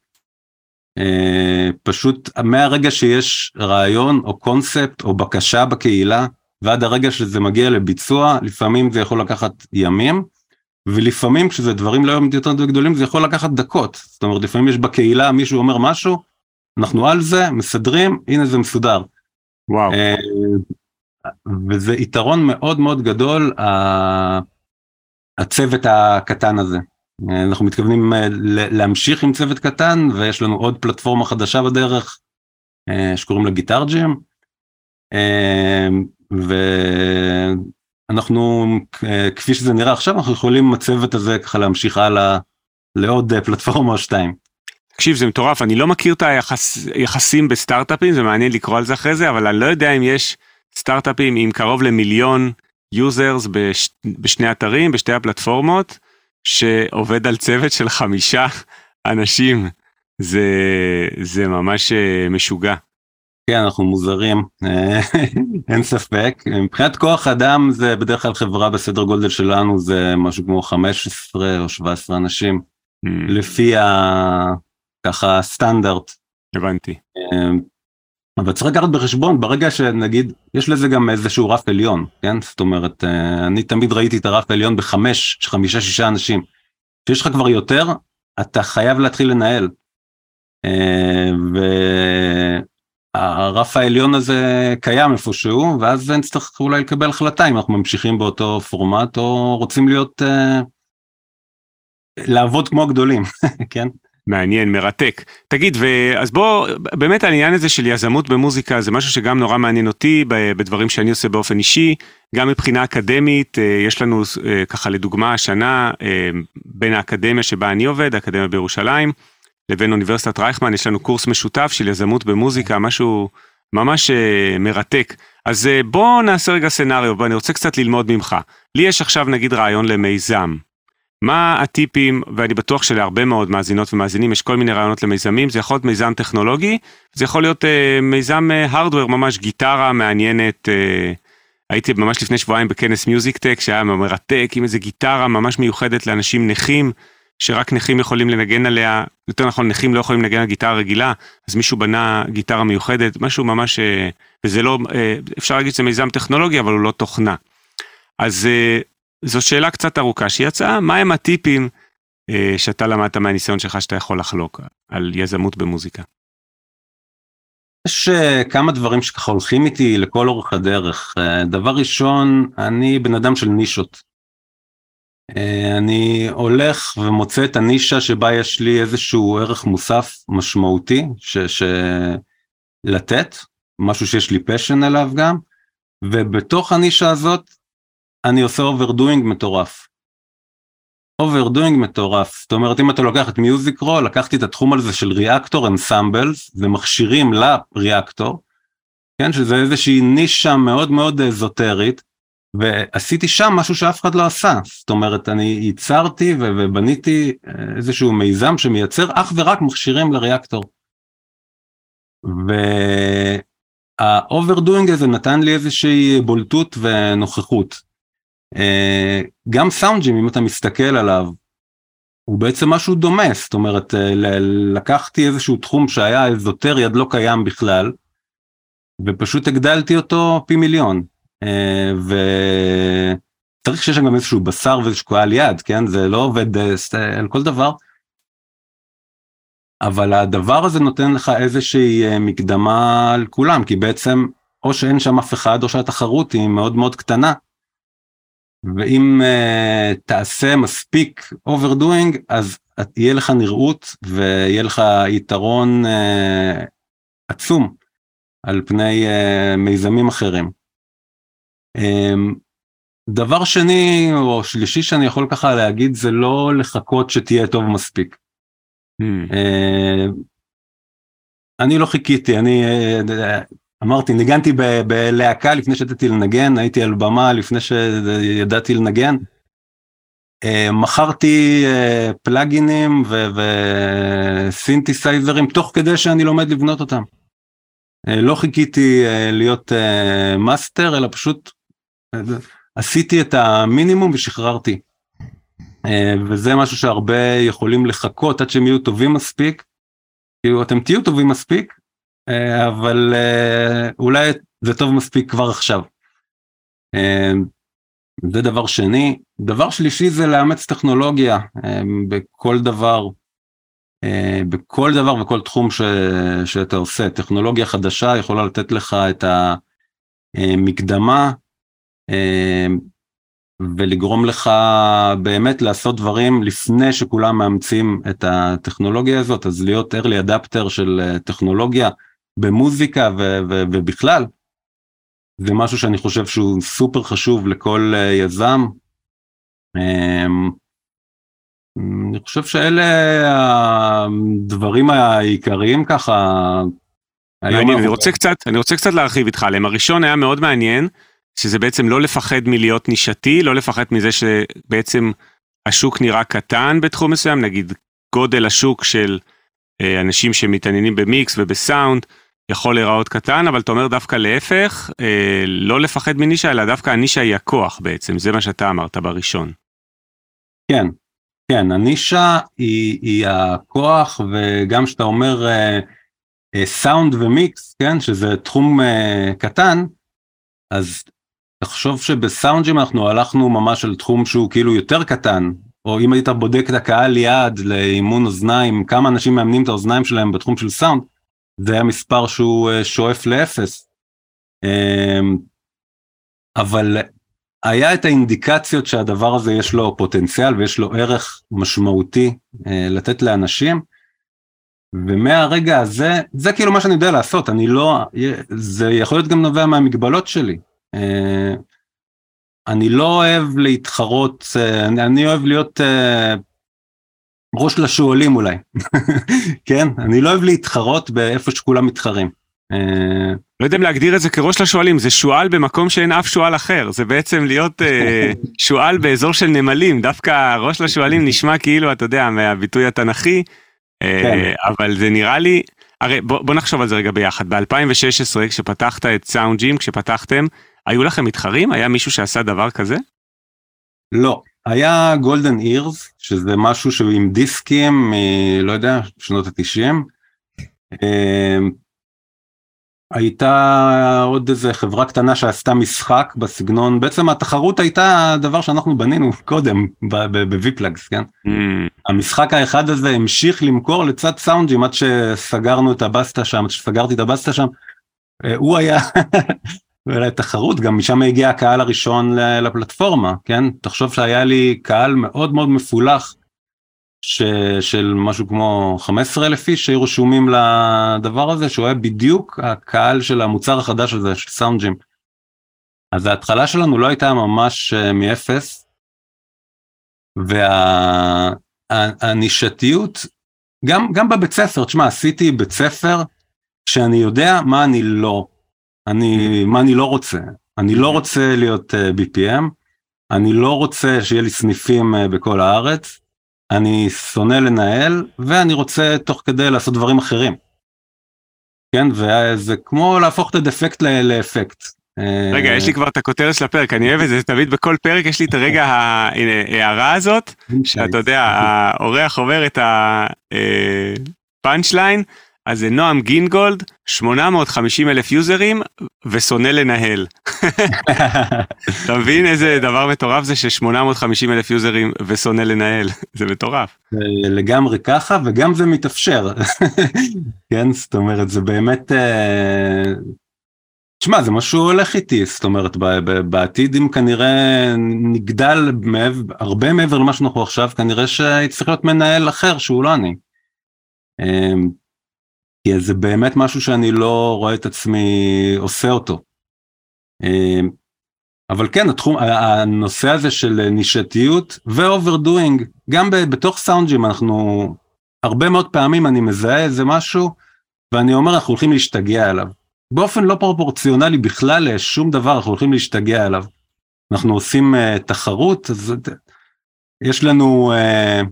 [SPEAKER 1] אה, פשוט מהרגע שיש רעיון או קונספט או בקשה בקהילה, ועד הרגע שזה מגיע לביצוע, לפעמים זה יכול לקחת ימים, ולפעמים כשזה דברים לא יותר גדולים זה יכול לקחת דקות. זאת אומרת, לפעמים יש בקהילה מישהו אומר משהו, אנחנו על זה, מסדרים, הנה זה מסודר.
[SPEAKER 2] וואו. אה,
[SPEAKER 1] וזה יתרון מאוד מאוד גדול, הצוות הקטן הזה. אה, אנחנו מתכוונים אה, להמשיך עם צוות קטן, ויש לנו עוד פלטפורמה חדשה בדרך, שקוראים לה גיטר ג'ים. ואנחנו, כפי שזה נראה עכשיו, אנחנו יכולים עם הצוות הזה ככה להמשיך הלאה לעוד פלטפורמה או שתיים.
[SPEAKER 2] תקשיב, זה מטורף, אני לא מכיר את היחסים בסטארט-אפים, זה מעניין לקרוא על זה אחרי זה, אבל אני לא יודע אם יש סטארט-אפים עם קרוב למיליון users בש, בשני אתרים, בשתי הפלטפורמות, שעובד על צוות של חמישה אנשים. זה, זה ממש אה, משוגע.
[SPEAKER 1] כן, אנחנו מוזרים, אין ספק. מבחינת כוח אדם זה בדרך כלל חברה בסדר גודל שלנו זה משהו כמו 15 או 17 אנשים, mm. לפי ה... ככה סטנדרט.
[SPEAKER 2] הבנתי.
[SPEAKER 1] אבל צריך לקחת בחשבון, ברגע שנגיד, יש לזה גם איזשהו רף עליון, כן? זאת אומרת, אה, אני תמיד ראיתי את הרף העליון בחמש, חמישה, שישה אנשים. כשיש לך כבר יותר, אתה חייב להתחיל לנהל. אה, ו... הרף העליון הזה קיים איפשהו, ואז נצטרך אולי לקבל החלטה אם אנחנו ממשיכים באותו פורמט או רוצים להיות, uh, לעבוד כמו הגדולים, כן?
[SPEAKER 2] מעניין, מרתק. תגיד, אז בוא, באמת העניין הזה של יזמות במוזיקה זה משהו שגם נורא מעניין אותי בדברים שאני עושה באופן אישי, גם מבחינה אקדמית, אה, יש לנו אה, ככה לדוגמה השנה אה, בין האקדמיה שבה אני עובד, האקדמיה בירושלים, לבין אוניברסיטת רייכמן, יש לנו קורס משותף של יזמות במוזיקה, משהו ממש מרתק. אז בוא נעשה רגע סצנריו, ואני רוצה קצת ללמוד ממך. לי יש עכשיו נגיד רעיון למיזם. מה הטיפים, ואני בטוח שלהרבה מאוד מאזינות ומאזינים יש כל מיני רעיונות למיזמים, זה יכול להיות מיזם טכנולוגי, זה יכול להיות אה, מיזם הרדוור, אה, ממש גיטרה מעניינת. אה, הייתי ממש לפני שבועיים בכנס מיוזיק טק שהיה מרתק עם איזה גיטרה ממש מיוחדת לאנשים נכים, שרק נכים יכולים לנגן עליה, יותר נכון נכים לא יכולים לנגן על גיטרה רגילה, אז מישהו בנה גיטרה מיוחדת, משהו ממש, אה, וזה לא, אה, אפשר להגיד שזה מיזם טכנולוגי אבל הוא לא תוכנה. אז אה, זו שאלה קצת ארוכה שיצאה, מהם הטיפים אה, שאתה למדת מהניסיון שלך שאתה יכול לחלוק על יזמות במוזיקה?
[SPEAKER 1] יש uh, כמה דברים שככה הולכים איתי לכל אורך הדרך. Uh, דבר ראשון, אני בן אדם של נישות. Uh, אני הולך ומוצא את הנישה שבה יש לי איזשהו ערך מוסף משמעותי ש, ש... לתת, משהו שיש לי passion אליו גם, ובתוך הנישה הזאת אני עושה overdoing מטורף. overdoing מטורף, זאת אומרת אם אתה לוקח את Music Roll, לקחתי את התחום הזה של Reaktor ensembles ומכשירים ל Reaktor, כן, שזה איזושהי נישה מאוד מאוד אזוטרית, ועשיתי שם משהו שאף אחד לא עשה, זאת אומרת אני ייצרתי ובניתי איזשהו מיזם שמייצר אך ורק מכשירים ל Reaktor. וה overdoing הזה נתן לי איזושהי בולטות ונוכחות. אה, גם SoundGym אם אתה מסתכל עליו הוא בעצם משהו דומה זאת אומרת אה, לקחתי איזשהו תחום שהיה אזוטרי עד לא קיים בכלל ופשוט הגדלתי אותו פי מיליון אה, וצריך שיש שם גם איזשהו בשר ואיזשהו קהל יעד כן זה לא עובד על כל דבר. אבל הדבר הזה נותן לך איזושהי מקדמה על כולם כי בעצם או שאין שם אף אחד או שהתחרות היא מאוד מאוד קטנה. ואם uh, תעשה מספיק overdoing אז יהיה לך נראות ויהיה לך יתרון uh, עצום על פני uh, מיזמים אחרים. Um, דבר שני או שלישי שאני יכול ככה להגיד זה לא לחכות שתהיה טוב מספיק. Mm. Uh, אני לא חיכיתי, אני אמרתי, ניגנתי בלהקה לפני שידעתי לנגן, הייתי על במה לפני שידעתי לנגן. אה, מכרתי אה, פלאגינים וסינתסייזרים תוך כדי שאני לומד לבנות אותם. אה, לא חיכיתי להיות מאסטר, אלא פשוט עשיתי את המינימום ושחררתי. וזה משהו שהרבה יכולים לחכות עד שהם יהיו טובים מספיק. כאילו אתם תהיו טובים מספיק, אבל אה, אולי זה טוב מספיק כבר עכשיו. אה, זה דבר שני. דבר שלישי זה לאמץ טכנולוגיה בכל דבר, בכל דבר וכל תחום ש, שאתה עושה. טכנולוגיה חדשה יכולה לתת לך את המקדמה ולגרום לך באמת לעשות דברים לפני שכולם מאמצים את הטכנולוגיה הזאת, אז להיות early adapter של טכנולוגיה. במוזיקה ו- ו- ובכלל, זה משהו שאני חושב שהוא סופר חשוב לכל uh, יזם. Um, אני חושב שאלה הדברים העיקריים ככה.
[SPEAKER 2] מעניין, אני רוצה קצת, אני רוצה קצת להרחיב איתך עליהם. הראשון היה מאוד מעניין, שזה בעצם לא לפחד מלהיות נישתי, לא לפחד מזה שבעצם השוק נראה קטן בתחום מסוים, נגיד גודל השוק של אה, אנשים שמתעניינים במיקס ובסאונד, יכול להיראות קטן, אבל אתה אומר דווקא להפך, אה, לא לפחד מנישה, אלא דווקא הנישה היא הכוח בעצם, זה מה שאתה אמרת בראשון.
[SPEAKER 1] כן, כן, הנישה היא, היא הכוח, וגם כשאתה אומר אה, אה, סאונד ומיקס, כן, שזה תחום אה, קטן, אז תחשוב שבסאונדג'ים אנחנו הלכנו ממש על תחום שהוא כאילו יותר קטן, או אם היית בודק את הקהל יעד לאימון אוזניים, כמה אנשים מאמנים את האוזניים שלהם בתחום של סאונד, זה היה מספר שהוא אה, שואף לאפס. אמ, אבל היה את האינדיקציות שהדבר הזה יש לו פוטנציאל ויש לו ערך משמעותי אה, לתת לאנשים, ומהרגע הזה, זה כאילו מה שאני יודע לעשות, אני לא, זה יכול להיות גם נובע מהמגבלות שלי. אה, אני לא אוהב להתחרות, אה, אני, אני אוהב להיות ראש לשועלים אולי, כן? אני לא אוהב להתחרות באיפה שכולם מתחרים.
[SPEAKER 2] Uh, לא יודע אם להגדיר את זה כראש לשועלים, זה שועל במקום שאין אף שועל אחר, זה בעצם להיות uh, שועל באזור של נמלים, דווקא ראש לשועלים נשמע כאילו, אתה יודע, מהביטוי התנכי, כן. אבל זה נראה לי, הרי בוא, בוא נחשוב על זה רגע ביחד, ב-2016 כשפתחת את סאונד ג'ים, כשפתחתם, היו לכם מתחרים? היה מישהו שעשה דבר כזה?
[SPEAKER 1] לא, היה גולדן אירס, שזה משהו שהוא עם דיסקים, מ... לא יודע, שנות התשעים. אמ, הייתה עוד איזה חברה קטנה שעשתה משחק בסגנון, בעצם התחרות הייתה דבר שאנחנו בנינו קודם בוויפלגס, כן? Mm. המשחק האחד הזה המשיך למכור לצד סאונדג'ים עד שסגרנו את הבסטה שם, עד שסגרתי את הבסטה שם. אה, הוא היה תחרות, גם משם הגיע הקהל הראשון לפלטפורמה, כן? תחשוב שהיה לי קהל מאוד מאוד מפולח ש, של משהו כמו 15 אלף איש שהיו רשומים לדבר הזה, שהוא היה בדיוק הקהל של המוצר החדש הזה, של סאונדג'ים. אז ההתחלה שלנו לא הייתה ממש אה, מאפס, והנישתיות, וה, גם, גם בבית ספר, תשמע, עשיתי בית ספר שאני יודע מה אני לא. אני, מה אני לא רוצה? אני לא רוצה להיות uh, אה, BPM, אני לא רוצה שיהיה לי סניפים uh, בכל הארץ, אני שונא לנהל, ואני רוצה תוך כדי לעשות דברים אחרים. כן, וזה כמו להפוך את הדפקט לאפקט.
[SPEAKER 2] אה, רגע, יש לי כבר את הכותרת של הפרק, אני אוהב את זה, תמיד בכל פרק יש לי את הרגע ההערה הזאת, שאתה יודע, האורח עובר את הפאנצ' ליין, אז זה נועם גינגולד, 850 אלף יוזרים ושונא לנהל. אתה מבין איזה דבר מטורף זה ש-850 אלף יוזרים ושונא לנהל, זה מטורף.
[SPEAKER 1] לגמרי ככה וגם זה מתאפשר. כן, זאת אומרת זה באמת, תשמע זה משהו הולך איתי, זאת אומרת בעתיד אם כנראה נגדל הרבה מעבר למה שאנחנו עכשיו, כנראה שיצטרך להיות מנהל אחר שהוא לא אני. כי זה באמת משהו שאני לא רואה את עצמי עושה אותו. אמ, אבל כן, התחום, הנושא הזה של נישתיות ו overdoing, גם בתוך SoundGym אנחנו, הרבה מאוד פעמים אני מזהה איזה משהו, ואני אומר אנחנו הולכים להשתגע עליו. באופן לא פרופורציונלי בכלל לשום דבר אנחנו הולכים להשתגע עליו. אנחנו עושים uh, תחרות, אז יש לנו uh,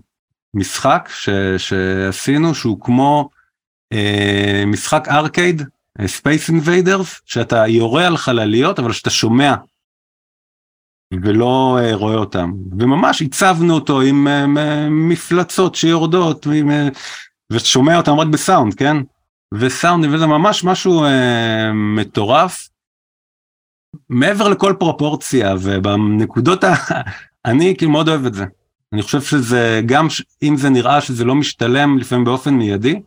[SPEAKER 1] משחק ש, שעשינו שהוא כמו משחק ארקייד, Space Invaders, שאתה יורה על חלליות אבל שאתה שומע ולא uh, רואה אותם. וממש הצבנו אותו עם מפלצות שיורדות uh, ושומע אותם רק בסאונד, כן? וסאונד וזה ממש משהו uh, מטורף. מעבר לכל פרופורציה ובנקודות ה... אני כאילו מאוד אוהב את זה. אני חושב שזה גם אם זה נראה שזה לא משתלם לפעמים באופן מיידי,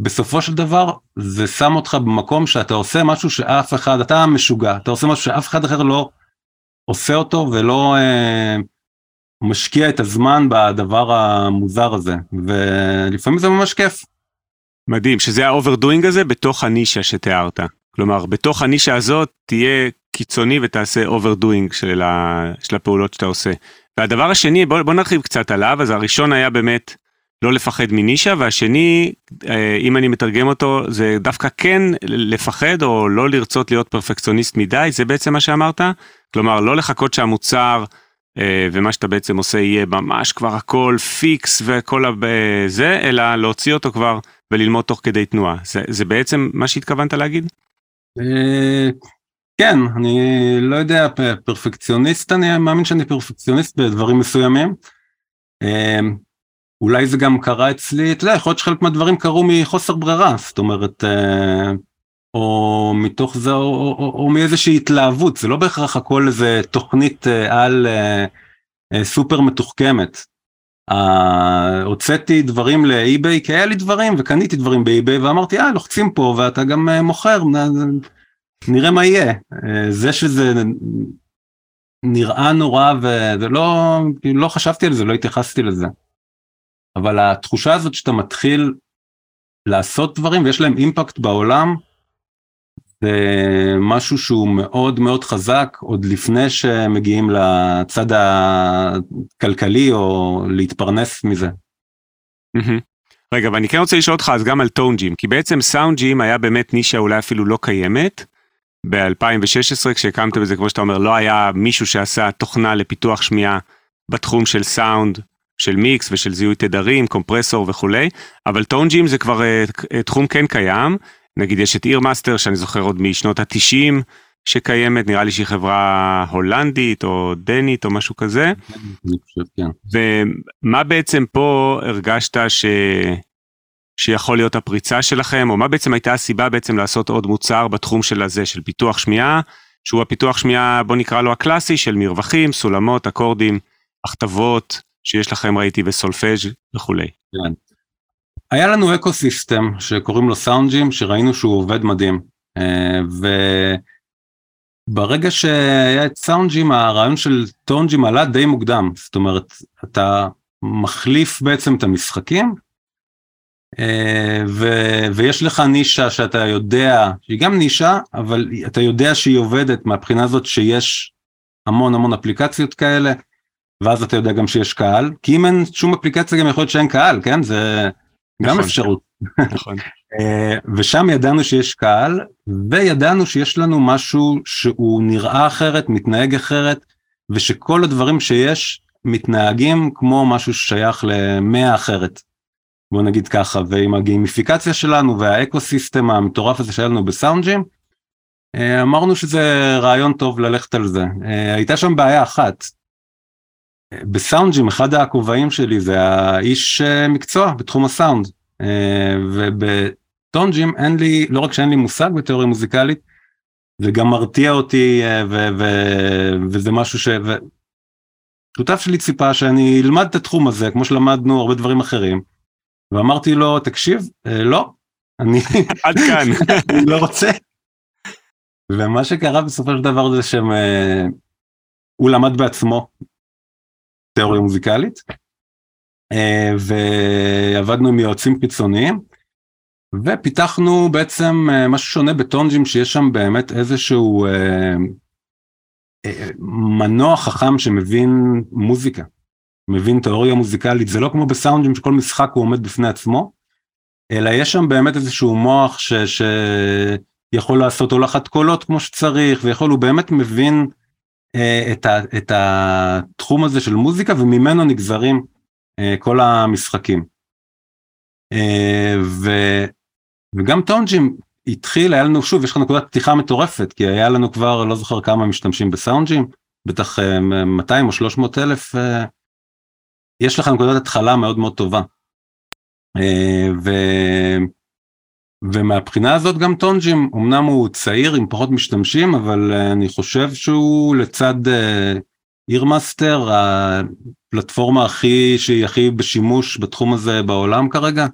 [SPEAKER 1] בסופו של דבר זה שם אותך במקום שאתה עושה משהו שאף אחד, אתה משוגע, אתה עושה משהו שאף אחד אחר לא עושה אותו ולא אה, משקיע את הזמן בדבר המוזר הזה, ולפעמים זה ממש כיף.
[SPEAKER 2] מדהים, שזה ה overdoing הזה בתוך הנישה שתיארת. כלומר, בתוך הנישה הזאת תהיה קיצוני ותעשה overdoing של, ה... של הפעולות שאתה עושה. והדבר השני, בוא, בוא נרחיב קצת עליו, אז הראשון היה באמת לא לפחד מנישה, והשני, אה, אם אני מתרגם אותו, זה דווקא כן לפחד או לא לרצות להיות פרפקציוניסט מדי, זה בעצם מה שאמרת? כלומר, לא לחכות שהמוצר אה, ומה שאתה בעצם עושה יהיה ממש כבר הכל פיקס וכל זה, אלא להוציא אותו כבר וללמוד תוך כדי תנועה. זה, זה בעצם מה שהתכוונת להגיד?
[SPEAKER 1] אה, כן, אני לא יודע, פרפקציוניסט, אני מאמין שאני פרפקציוניסט בדברים מסוימים. אולי זה גם קרה אצלי, אתה יודע, יכול להיות שחלק מהדברים קרו מחוסר ברירה, זאת אומרת, אה, או מתוך זה, או, או, או, או מאיזושהי התלהבות, זה לא בהכרח הכל איזה תוכנית אה, על אה, סופר מתוחכמת. הוצאתי דברים לאי-ביי, כי היה לי דברים וקניתי דברים באי-ביי ואמרתי, אה, לוחצים פה ואתה גם מוכר, נראה מה יהיה. זה שזה נראה נורא ולא לא חשבתי על זה, לא התייחסתי לזה. אבל התחושה הזאת שאתה מתחיל לעשות דברים ויש להם אימפקט בעולם, זה משהו שהוא מאוד מאוד חזק עוד לפני שמגיעים לצד הכלכלי או להתפרנס מזה.
[SPEAKER 2] רגע, ואני כן רוצה לשאול אותך אז גם על טון ג'ים, כי בעצם סאונד ג'ים היה באמת נישה אולי אפילו לא קיימת. ב-2016 כשהקמתם את זה, כמו שאתה אומר, לא היה מישהו שעשה תוכנה לפיתוח שמיעה בתחום של סאונד, של מיקס ושל זיהוי תדרים, קומפרסור וכולי, אבל ToneGym זה כבר uh, תחום כן קיים, נגיד יש את EarMaster שאני זוכר עוד משנות התשעים שקיימת, נראה לי שהיא חברה הולנדית או דנית או משהו כזה.
[SPEAKER 1] אני חושב, כן.
[SPEAKER 2] ומה בעצם פה הרגשת ש... שיכול להיות הפריצה שלכם, או מה בעצם הייתה הסיבה בעצם לעשות עוד מוצר בתחום של הזה, של פיתוח שמיעה, שהוא הפיתוח שמיעה, בוא נקרא לו הקלאסי, של מרווחים, סולמות, אקורדים, הכתבות, שיש לכם ראיתי בסולפג' וכולי.
[SPEAKER 1] כן. היה לנו אקו סיסטם שקוראים לו סאונדג'ים, שראינו שהוא עובד מדהים. אה, וברגע שהיה את סאונדג'ים, הרעיון של טונג'ים עלה די מוקדם. זאת אומרת, אתה מחליף בעצם את המשחקים, אה, ו, ויש לך נישה שאתה יודע, שהיא גם נישה, אבל אתה יודע שהיא עובדת מהבחינה הזאת שיש המון המון אפליקציות כאלה, ואז אתה יודע גם שיש קהל, כי אם אין שום אפליקציה גם יכול להיות שאין קהל, כן? זה גם
[SPEAKER 2] נכון,
[SPEAKER 1] אפשרות.
[SPEAKER 2] נכון.
[SPEAKER 1] אה, ושם ידענו שיש קהל, וידענו שיש לנו משהו שהוא נראה אחרת, מתנהג אחרת, ושכל הדברים שיש מתנהגים כמו משהו ששייך למאה אחרת. בוא נגיד ככה, ועם הגימיפיקציה שלנו והאקו סיסטם המטורף הזה שהיה לנו בסאונדג'ים, אה, אמרנו שזה רעיון טוב ללכת על זה. אה, הייתה שם בעיה אחת. בסאונדג'ים אחד הכובעים שלי זה האיש אה, מקצוע בתחום הסאונד. ובטונג'ים אין לי, לא רק שאין לי מושג בתיאוריה מוזיקלית, זה גם מרתיע אותי ו- וזה משהו ש... שותף שלי ציפה שאני אלמד את התחום הזה כמו שלמדנו הרבה דברים אחרים. ואמרתי לו, תקשיב, אה, לא, אני...
[SPEAKER 2] עד כאן.
[SPEAKER 1] אני לא רוצה. ומה שקרה בסופו של דבר זה שהוא אה, למד בעצמו תיאוריה מוזיקלית, אה, ועבדנו עם יועצים חיצוניים, ופיתחנו בעצם משהו שונה בטונג'ים, שיש שם באמת איזשהו מנוע חכם שמבין מוזיקה. מבין תיאוריה מוזיקלית, זה לא כמו בסאונדים שכל משחק הוא עומד בפני עצמו, אלא יש שם באמת איזשהו מוח ש, שיכול לעשות הולכת קולות כמו שצריך, ויכול, הוא באמת מבין אה, את, ה, את התחום הזה של מוזיקה, וממנו נגזרים אה, כל המשחקים. אה, וגם טונג'ים התחיל, היה לנו, שוב, יש לך נקודת פתיחה מטורפת, כי היה לנו כבר, לא זוכר כמה משתמשים בסאונדג'ים, בטח 200 אה, או 300 אלף יש לך נקודת התחלה מאוד מאוד טובה. ו... ומהבחינה הזאת גם טונג'ים, אמנם הוא צעיר עם פחות משתמשים, אבל אה, אני חושב שהוא לצד אירמאסטר, אה, הפלטפורמה הכי, שהיא הכי בשימוש בתחום הזה בעולם כרגע.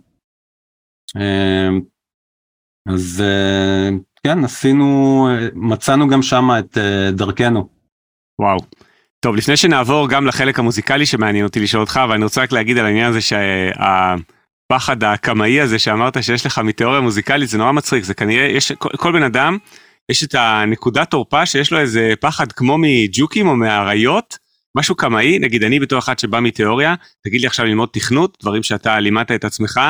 [SPEAKER 1] אז כן, עשינו, מצאנו גם שם את דרכנו.
[SPEAKER 2] וואו. טוב, לפני שנעבור גם לחלק המוזיקלי שמעניין אותי לשאול אותך, ואני רוצה רק להגיד על העניין הזה שהפחד הקמאי הזה שאמרת שיש לך מתיאוריה מוזיקלית, זה נורא מצחיק, זה כנראה, יש, כל, כל בן אדם, יש את הנקודת תורפה שיש לו איזה פחד כמו מג'וקים או מאריות, משהו קמאי, נגיד אני בתור אחד שבא מתיאוריה, תגיד לי עכשיו ללמוד תכנות, דברים שאתה לימדת את עצמך,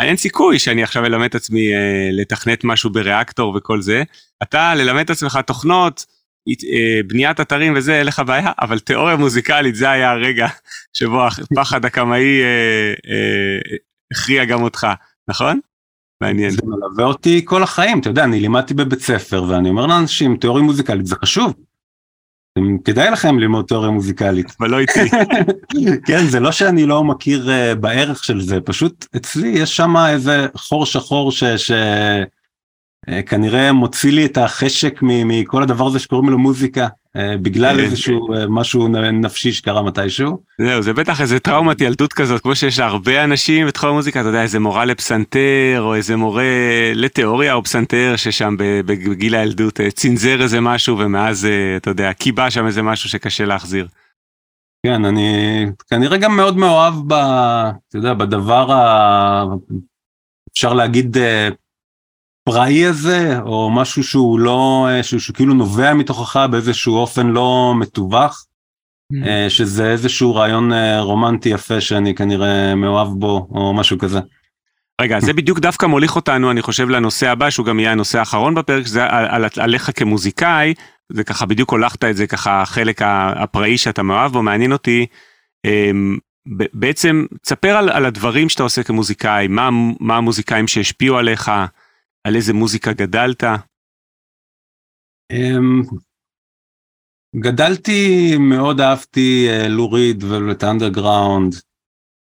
[SPEAKER 2] אין סיכוי שאני עכשיו אלמד את עצמי אה, לתכנת משהו בריאקטור וכל זה. אתה ללמד את עצמך תוכנות, אה, בניית אתרים וזה, אין לך בעיה, אבל תיאוריה מוזיקלית זה היה הרגע שבו הפחד הקמאי אה, אה, הכריע גם אותך, נכון? מעניין.
[SPEAKER 1] זה מלווה אותי כל החיים, אתה יודע, אני לימדתי בבית ספר ואני אומר לאנשים, תיאוריה מוזיקלית זה חשוב. כדאי לכם ללמוד תיאוריה מוזיקלית.
[SPEAKER 2] אבל לא איתי.
[SPEAKER 1] כן, זה לא שאני לא מכיר uh, בערך של זה, פשוט אצלי יש שם איזה חור שחור ש... ש... אה, כנראה מוציא לי את החשק מכל הדבר הזה שקוראים לו מוזיקה בגלל כן. איזשהו אה, משהו נפשי שקרה מתישהו.
[SPEAKER 2] זהו זה בטח איזה טראומת ילדות כזאת כמו שיש להרבה אנשים בתחום המוזיקה אתה יודע איזה מורה לפסנתר או איזה מורה לתיאוריה או פסנתר ששם בגיל הילדות צנזר איזה משהו ומאז אתה יודע קיבה שם איזה משהו שקשה להחזיר.
[SPEAKER 1] כן אני כנראה גם מאוד מאוהב ב, אתה יודע, בדבר אפשר להגיד פראי הזה, או משהו שהוא לא, שהוא, שהוא כאילו נובע מתוכך באיזשהו אופן לא מתווך, mm-hmm. שזה איזשהו רעיון רומנטי יפה שאני כנראה מאוהב בו, או משהו כזה.
[SPEAKER 2] רגע, זה בדיוק דווקא מוליך אותנו, אני חושב, לנושא הבא, שהוא גם יהיה הנושא האחרון בפרק, שזה על, על, עליך כמוזיקאי, זה ככה בדיוק הולכת את זה ככה החלק הפראי שאתה מאוהב בו, מעניין אותי. אמ, בעצם, תספר על, על הדברים שאתה עושה כמוזיקאי, מה, מה המוזיקאים שהשפיעו עליך, על איזה מוזיקה גדלת. אמ,
[SPEAKER 1] גדלתי, מאוד אהבתי אה, לוריד ואת האנדרגראונד.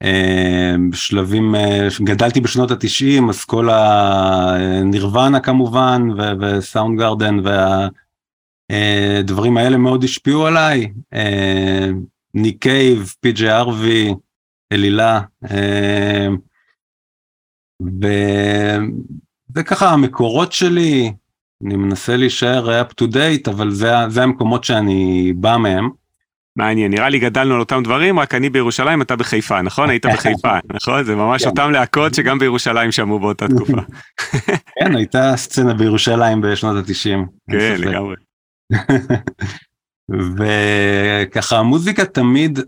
[SPEAKER 1] אה, בשלבים, אה, גדלתי בשנות התשעים, אז כל הנירוונה כמובן, וסאונד גרדן והדברים האלה מאוד השפיעו עליי. ניק קייב, פי ג'י ארווי, אלילה. וזה ככה המקורות שלי, אני מנסה להישאר up to date, אבל זה, זה המקומות שאני בא מהם.
[SPEAKER 2] מעניין, נראה לי גדלנו על אותם דברים, רק אני בירושלים, אתה בחיפה, נכון? היית בחיפה, נכון? זה ממש כן. אותם להקות שגם בירושלים שמעו באותה תקופה.
[SPEAKER 1] כן, הייתה סצנה בירושלים בשנות התשעים.
[SPEAKER 2] כן, לגמרי.
[SPEAKER 1] וככה המוזיקה תמיד,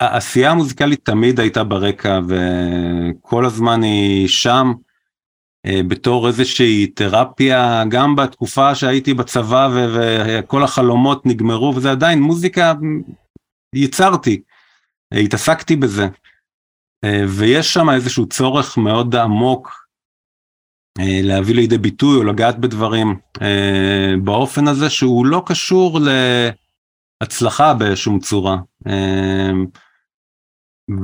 [SPEAKER 1] העשייה המוזיקלית תמיד הייתה ברקע וכל הזמן היא שם. אה, בתור איזושהי תרפיה, גם בתקופה שהייתי בצבא וכל החלומות נגמרו, וזה עדיין מוזיקה, ייצרתי, התעסקתי בזה. אה, ויש שם איזשהו צורך מאוד עמוק אה, להביא לידי ביטוי או לגעת בדברים באופן הזה שהוא לא קשור להצלחה בשום צורה.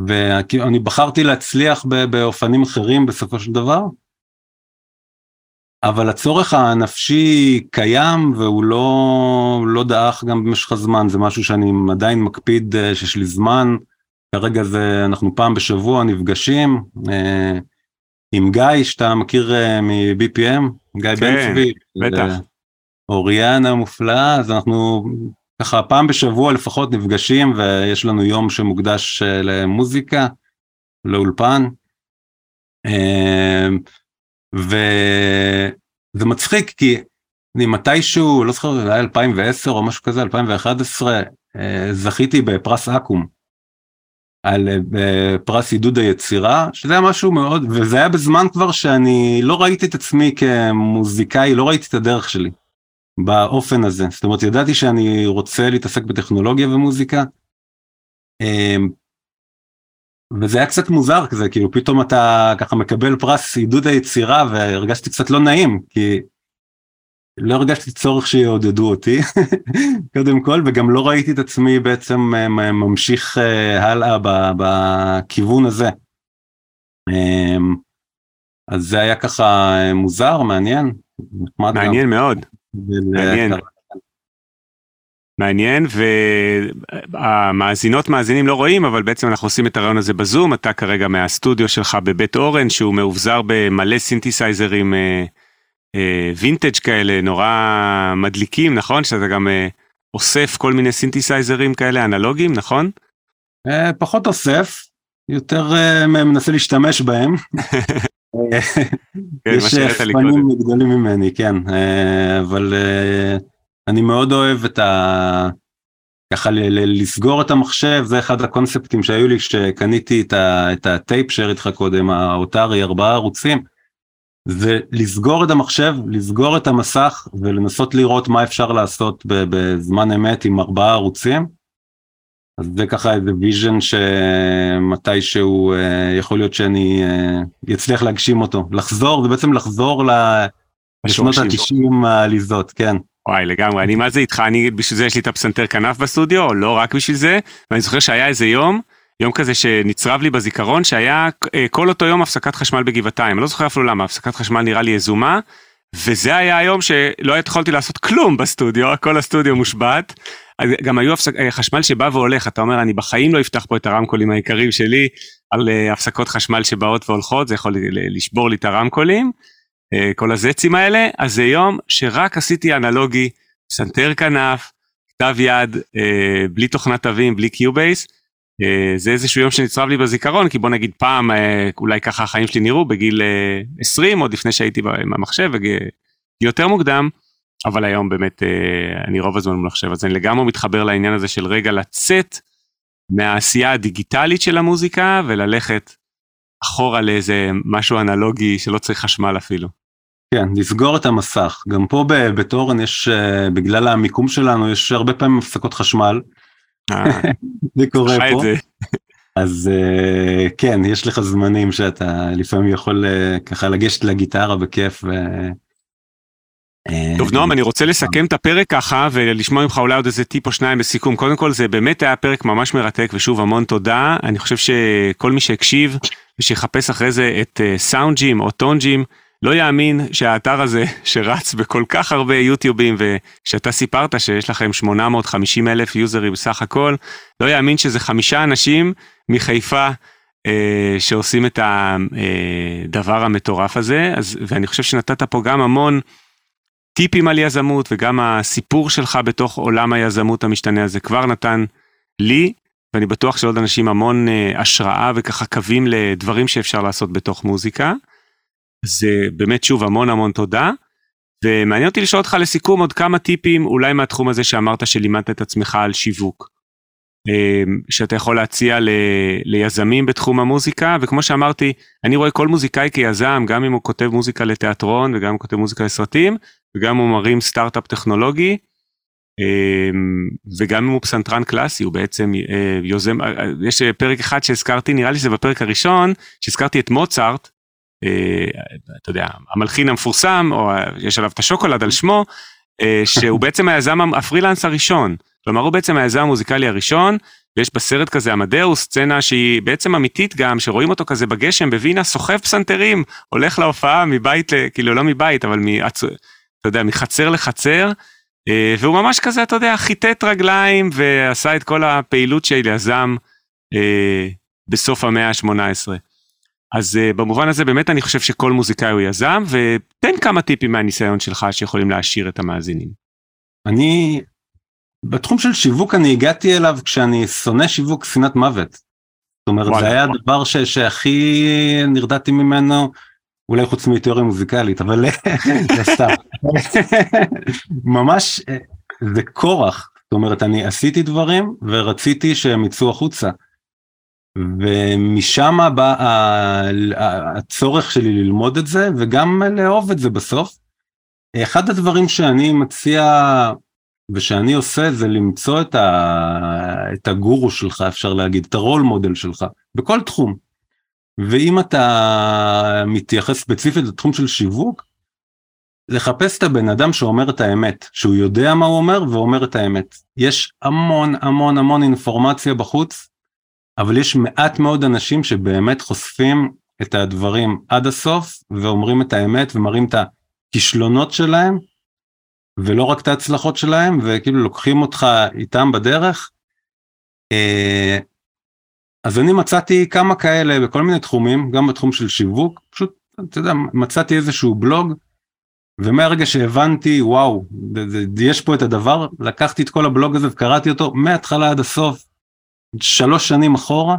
[SPEAKER 1] ואני בחרתי להצליח באופנים אחרים בסופו של דבר. אבל הצורך הנפשי קיים והוא לא, לא דעך גם במשך הזמן, זה משהו שאני עדיין מקפיד אה, שיש לי זמן, כרגע זה, אנחנו פעם בשבוע נפגשים אה, עם גיא, שאתה מכיר אה, מ-BPM, גיא כן, בן צבי,
[SPEAKER 2] בטח.
[SPEAKER 1] אוריאן המופלאה, אז אנחנו ככה פעם בשבוע לפחות נפגשים ויש לנו יום שמוקדש למוזיקה, לאולפן. וזה מצחיק כי אני מתישהו, לא זוכר, זה היה 2010 או משהו כזה, 2011, אה, זכיתי בפרס אקו"ם. על אה, פרס עידוד היצירה, שזה היה משהו מאוד, וזה היה בזמן כבר שאני לא ראיתי את עצמי כמוזיקאי, לא ראיתי את הדרך שלי באופן הזה. זאת אומרת, ידעתי שאני רוצה להתעסק בטכנולוגיה ומוזיקה, אה, וזה היה קצת מוזר כזה, כאילו פתאום אתה ככה מקבל פרס עידוד היצירה והרגשתי קצת לא נעים, כי לא הרגשתי צורך שיעודדו אותי, קודם כל, וגם לא ראיתי את עצמי בעצם אה, ממשיך אה, הלאה בכיוון הזה. אמ, אז זה היה ככה אה, מוזר, מעניין.
[SPEAKER 2] מעניין גם. מאוד. מעניין. מעניין והמאזינות מאזינים לא רואים אבל בעצם אנחנו עושים את הרעיון הזה בזום אתה כרגע מהסטודיו שלך בבית אורן שהוא מאובזר במלא סינתסייזרים אה, אה, וינטג' כאלה נורא מדליקים נכון שאתה גם אה, אוסף כל מיני סינתסייזרים כאלה אנלוגיים נכון?
[SPEAKER 1] אה, פחות אוסף יותר אה, מנסה להשתמש בהם. כן, יש אספנים גדולים ממני כן אה, אבל. אני מאוד אוהב את ה... ככה לסגור את המחשב, זה אחד הקונספטים שהיו לי כשקניתי את, ה... את הטייפ שהראיתי לך קודם, האוטארי, ארבעה ערוצים, זה לסגור את המחשב, לסגור את המסך ולנסות לראות מה אפשר לעשות בזמן אמת עם ארבעה ערוצים. אז זה ככה איזה vision שמתישהו אה, יכול להיות שאני אצליח אה, להגשים אותו. לחזור, זה בעצם לחזור לשנות ה-90 העליזות, כן.
[SPEAKER 2] וואי לגמרי אני מה זה איתך אני בשביל זה יש לי את הפסנתר כנף בסטודיו לא רק בשביל זה ואני זוכר שהיה איזה יום יום כזה שנצרב לי בזיכרון שהיה אה, כל אותו יום הפסקת חשמל בגבעתיים לא זוכר אפילו למה הפסקת חשמל נראה לי יזומה. וזה היה היום שלא יכולתי לעשות כלום בסטודיו כל הסטודיו מושבת. גם היו הפסק, אה, חשמל שבא והולך אתה אומר אני בחיים לא אפתח פה את הרמקולים העיקריים שלי על אה, הפסקות חשמל שבאות והולכות זה יכול לשבור לי את הרמקולים. אה, כל הזצים האלה, אז זה יום שרק עשיתי אנלוגי, פסנתר כנף, כתב יד, אה, בלי תוכנת תווים, בלי Cubase, אה, זה איזשהו יום שנצרב לי בזיכרון, כי בוא נגיד פעם, אה, אולי ככה החיים שלי נראו בגיל 20, עוד לפני שהייתי במחשב, יותר מוקדם, אבל היום באמת אני רוב הזמן במחשב, אז אני לגמרי מתחבר לעניין הזה של רגע לצאת מהעשייה הדיגיטלית של המוזיקה וללכת אחורה לאיזה משהו אנלוגי שלא צריך חשמל אפילו.
[SPEAKER 1] כן, לסגור את המסך. גם פה בתורן יש, בגלל המיקום שלנו, יש הרבה פעמים הפסקות חשמל. אה, זה קורה פה. אז uh, כן, יש לך זמנים שאתה לפעמים יכול ככה לגשת לגיטרה בכיף. ו...
[SPEAKER 2] טוב נועם, אני רוצה לסכם את הפרק ככה ולשמוע ממך אולי עוד איזה טיפ או שניים בסיכום. קודם כל זה באמת היה פרק ממש מרתק ושוב המון תודה. אני חושב שכל מי שהקשיב ושיחפש אחרי זה את סאונד ג'ים או טון ג'ים, לא יאמין שהאתר הזה שרץ בכל כך הרבה יוטיובים ושאתה סיפרת שיש לכם 850 אלף יוזרים בסך הכל, לא יאמין שזה חמישה אנשים מחיפה אה, שעושים את הדבר אה, המטורף הזה, אז, ואני חושב שנתת פה גם המון טיפים על יזמות וגם הסיפור שלך בתוך עולם היזמות המשתנה הזה כבר נתן לי, ואני בטוח שעוד אנשים המון אה, השראה וככה קווים לדברים שאפשר לעשות בתוך מוזיקה. זה באמת שוב המון המון תודה. ומעניין אותי לשאול אותך לסיכום עוד כמה טיפים אולי מהתחום הזה שאמרת שלימדת את עצמך על שיווק. אמ, שאתה יכול להציע ל, ליזמים בתחום המוזיקה וכמו שאמרתי אני רואה כל מוזיקאי כיזם גם אם הוא כותב מוזיקה לתיאטרון וגם אם הוא כותב מוזיקה לסרטים וגם הוא מרים סטארט-אפ טכנולוגי אמ, וגם אם הוא פסנתרן קלאסי הוא בעצם אה, יוזם אה, יש פרק אחד שהזכרתי נראה לי שזה בפרק הראשון שהזכרתי את מוצרט אה, אתה יודע, המלחין המפורסם, או יש עליו את השוקולד על שמו, אה, שהוא בעצם היזם הפרילנס הראשון. כלומר, הוא בעצם היזם המוזיקלי הראשון, ויש בסרט כזה עמדאוס, סצנה שהיא בעצם אמיתית גם, שרואים אותו כזה בגשם בווינה, סוחב פסנתרים, הולך להופעה מבית, כאילו לא מבית, אבל מ... אתה יודע, מחצר לחצר, אה, והוא ממש כזה, אתה יודע, חיטט רגליים ועשה את כל הפעילות של יזם בסוף המאה ה-18. אז uh, במובן הזה באמת אני חושב שכל מוזיקאי הוא יזם, ותן כמה טיפים מהניסיון שלך שיכולים להעשיר את המאזינים.
[SPEAKER 1] אני, בתחום של שיווק אני הגעתי אליו כשאני שונא שיווק שנאת מוות. זאת אומרת, וואלה, זה היה הדבר ש, שהכי נרדעתי ממנו, אולי חוץ מתיאוריה מוזיקלית, אבל זה סתם. ממש, אה, זה כורח. זאת אומרת, אני עשיתי דברים ורציתי שהם יצאו החוצה. ומשם בא הצורך שלי ללמוד את זה וגם לאהוב את זה בסוף. אחד הדברים שאני מציע ושאני עושה זה למצוא את, ה... את הגורו שלך אפשר להגיד, את הרול מודל שלך בכל תחום. ואם אתה מתייחס ספציפית לתחום של שיווק, לחפש את הבן אדם שאומר את האמת, שהוא יודע מה הוא אומר ואומר את האמת. יש המון המון המון אינפורמציה בחוץ אבל יש מעט מאוד אנשים שבאמת חושפים את הדברים עד הסוף ואומרים את האמת ומראים את הכישלונות שלהם ולא רק את ההצלחות שלהם וכאילו לוקחים אותך איתם בדרך. אה, אז אני מצאתי כמה כאלה בכל מיני תחומים, גם בתחום של שיווק, פשוט, אתה יודע, מצאתי איזשהו בלוג, ומהרגע שהבנתי, וואו, יש פה את הדבר, לקחתי את כל הבלוג הזה וקראתי אותו מההתחלה עד הסוף, שלוש שנים אחורה,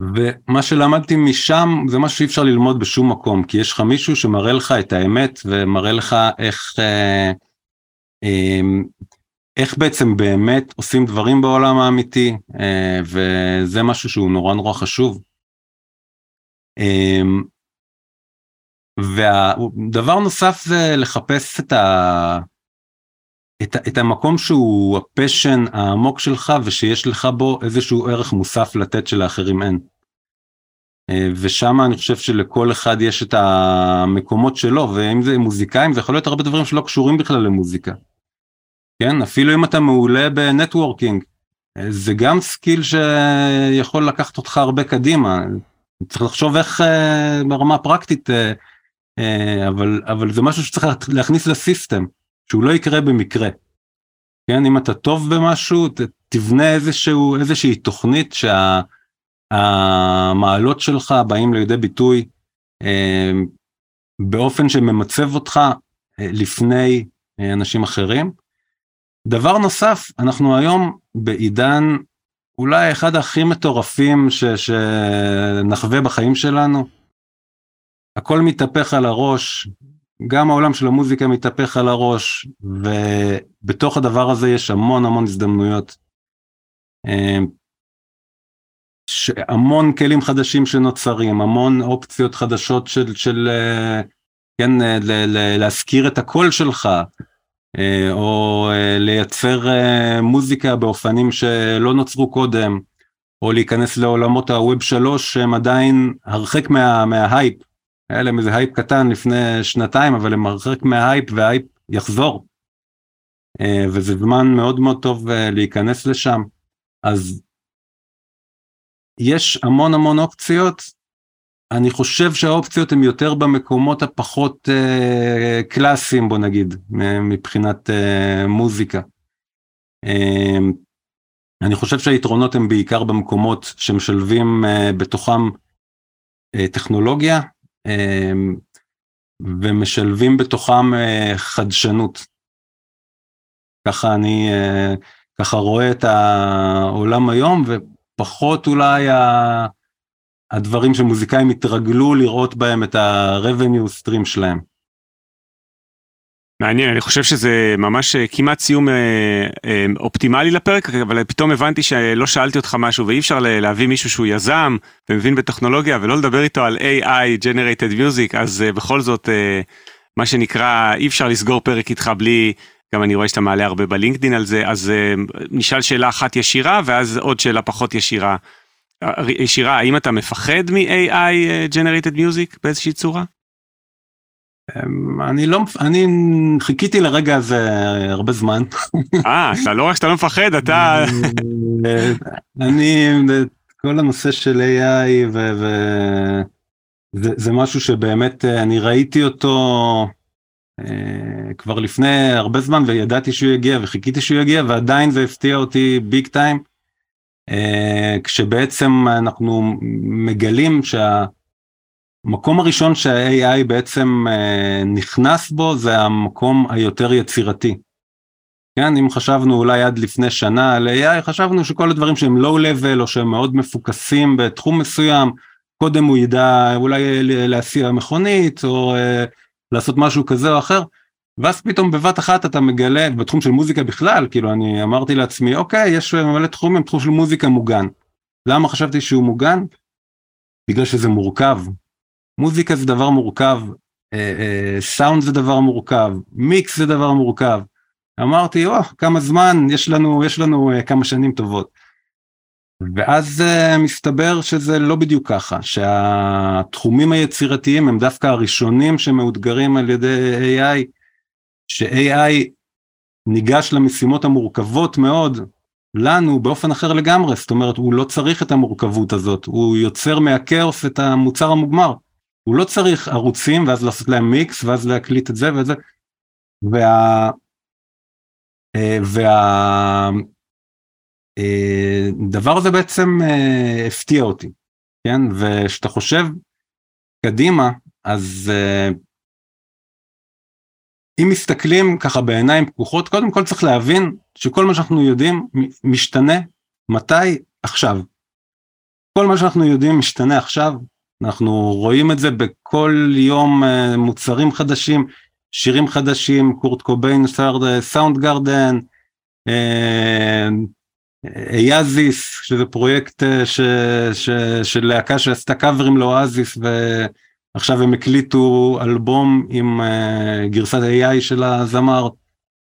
[SPEAKER 1] ומה שלמדתי משם זה משהו שאי אפשר ללמוד בשום מקום, כי יש לך מישהו שמראה לך את האמת ומראה לך איך, אה, אה, איך בעצם באמת עושים דברים בעולם האמיתי, אה, וזה משהו שהוא נורא נורא חשוב. אה, ודבר נוסף זה לחפש את ה... את, את המקום שהוא ה passion העמוק שלך ושיש לך בו איזשהו ערך מוסף לתת שלאחרים אין. אה, ושם אני חושב שלכל אחד יש את המקומות שלו ואם זה מוזיקאים זה יכול להיות הרבה דברים שלא קשורים בכלל למוזיקה. כן אפילו אם אתה מעולה ב networking אה, זה גם skill שיכול לקחת אותך הרבה קדימה צריך לחשוב איך אה, ברמה פרקטית אבל אבל זה משהו שצריך להכניס לסיסטם. שהוא לא יקרה במקרה. כן, אם אתה טוב במשהו, תבנה איזשהו, איזושהי תוכנית שהמעלות שה, שלך באים לידי ביטוי אה, באופן שממצב אותך אה, לפני אה, אנשים אחרים. דבר נוסף, אנחנו היום בעידן אולי אחד הכי מטורפים ש, שנחווה בחיים שלנו. הכל מתהפך על הראש, גם העולם של המוזיקה מתהפך על הראש, ובתוך הדבר הזה יש המון המון הזדמנויות. אה, המון כלים חדשים שנוצרים, המון אופציות חדשות של, של אה, כן, להזכיר את הקול שלך, אה, או לייצר מוזיקה באופנים שלא נוצרו קודם, או להיכנס לעולמות ה Web שלוש שהם עדיין הרחק מה, מההייפ. היה להם איזה הייפ קטן לפני שנתיים, אבל הם הרחק מההייפ וההייפ יחזור. וזה זמן מאוד מאוד טוב להיכנס לשם. אז יש המון המון אופציות, אני חושב שהאופציות הן יותר במקומות הפחות אה, קלאסיים בוא נגיד, מבחינת אה, מוזיקה. אה, אני חושב שהיתרונות הם בעיקר במקומות שמשלבים אה, בתוכם אה, טכנולוגיה אה, ומשלבים בתוכם אה, חדשנות. ככה אני אה, ככה רואה את העולם היום, ופחות אולי. הדברים שמוזיקאים התרגלו לראות בהם את ה-revenue stream שלהם.
[SPEAKER 2] מעניין, אני חושב שזה ממש אה, כמעט סיום אה, אה, אופטימלי לפרק, אבל פתאום הבנתי שלא שאלתי אותך משהו ואי אפשר להביא מישהו שהוא יזם ומבין בטכנולוגיה ולא לדבר איתו על AI, Generated Music, אז בכל זאת, מה שנקרא, אי אפשר לסגור פרק איתך בלי גם אני רואה שאתה מעלה הרבה בלינקדין על זה, אז נשאל שאלה אחת ישירה, ואז עוד שאלה פחות ישירה. ישירה, האם אתה מפחד מ-AI Generated Music באיזושהי צורה?
[SPEAKER 1] אמ, אני לא, אני חיכיתי לרגע הזה הרבה זמן.
[SPEAKER 2] אה, אתה לא רק שאתה לא מפחד, אתה...
[SPEAKER 1] אני, כל הנושא של AI, ו... ו... זה, זה משהו שבאמת אה, אני ראיתי אותו אה, כבר לפני הרבה זמן וידעתי שהוא יגיע וחיכיתי שהוא יגיע ועדיין זה הפתיע אותי ביג טיים. אה, כשבעצם אנחנו מגלים שהמקום הראשון שה-AI בעצם אה, נכנס בו זה המקום היותר יצירתי. כן, אם חשבנו אולי עד לפני שנה על AI, חשבנו שכל הדברים שהם לואו לבל או שהם מאוד מפוקסים בתחום מסוים, קודם הוא ידע אולי להסיע מכונית או לעשות משהו כזה או אחר, ואז פתאום בבת אחת אתה מגלה, בתחום של מוזיקה בכלל, כאילו אני אמרתי לעצמי, אוקיי, יש מלא תחומים, תחום של מוזיקה מוגן. למה חשבתי שהוא מוגן? בגלל שזה מורכב. מוזיקה זה דבר מורכב, אה, אה, סאונד זה דבר מורכב, מיקס זה דבר מורכב. אמרתי, או, כמה זמן, יש לנו, יש לנו אה, כמה שנים טובות. ואז מסתבר שזה לא בדיוק ככה, שהתחומים היצירתיים הם דווקא הראשונים שמאותגרים על ידי AI, ש-AI ניגש למשימות המורכבות מאוד לנו באופן אחר לגמרי, זאת אומרת הוא לא צריך את המורכבות הזאת, הוא יוצר מהכאוס את המוצר המוגמר, הוא לא צריך ערוצים ואז לעשות להם מיקס ואז להקליט את זה ואת זה, וה... אה, וה... הדבר הזה בעצם אה, הפתיע אותי, כן? וכשאתה חושב קדימה, אז אה, אם מסתכלים ככה בעיניים פקוחות, קודם כל צריך להבין שכל מה שאנחנו יודעים משתנה מתי? עכשיו. כל מה שאנחנו יודעים משתנה עכשיו, אנחנו רואים את זה בכל יום אה, מוצרים חדשים, שירים חדשים, קורט קוביין, סאונד גרדן, אייזיס, שזה פרויקט אה, ש, ש, של להקה שעשתה קאברים לאואזיס ועכשיו הם הקליטו אלבום עם גרסת AI של הזמר.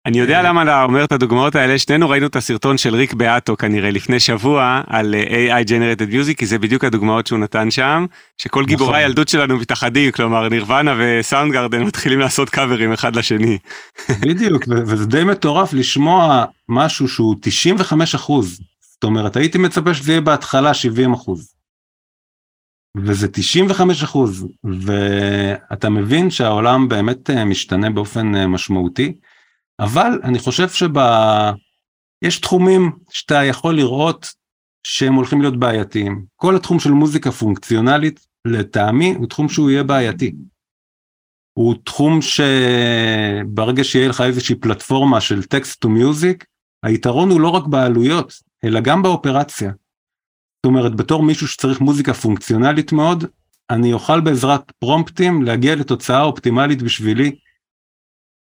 [SPEAKER 2] אני יודע אה, למה אתה אומר את הדוגמאות האלה, שנינו ראינו את הסרטון של ריק באטו כנראה לפני שבוע על AI Generated Music, כי זה בדיוק הדוגמאות שהוא נתן שם, שכל גיבורי נכון. הילדות שלנו מתאחדים, כלומר נירוונה וסאונד גרדן מתחילים לעשות קאברים אחד לשני.
[SPEAKER 1] בדיוק, וזה די מטורף לשמוע משהו שהוא 95 אחוז, זאת אומרת הייתי מצפה שזה יהיה בהתחלה 70 אחוז. וזה 95 אחוז, ואתה מבין שהעולם באמת אה, משתנה באופן אה, משמעותי. אבל אני חושב שיש תחומים שאתה יכול לראות שהם הולכים להיות בעייתיים. כל התחום של מוזיקה פונקציונלית, לטעמי, הוא תחום שהוא יהיה בעייתי. הוא תחום שברגע שיהיה לך איזושהי פלטפורמה של טקסט טו מיוזיק, היתרון הוא לא רק בעלויות, אלא גם באופרציה. זאת אומרת, בתור מישהו שצריך מוזיקה פונקציונלית מאוד, אני אוכל בעזרת פרומפטים להגיע לתוצאה אופטימלית בשבילי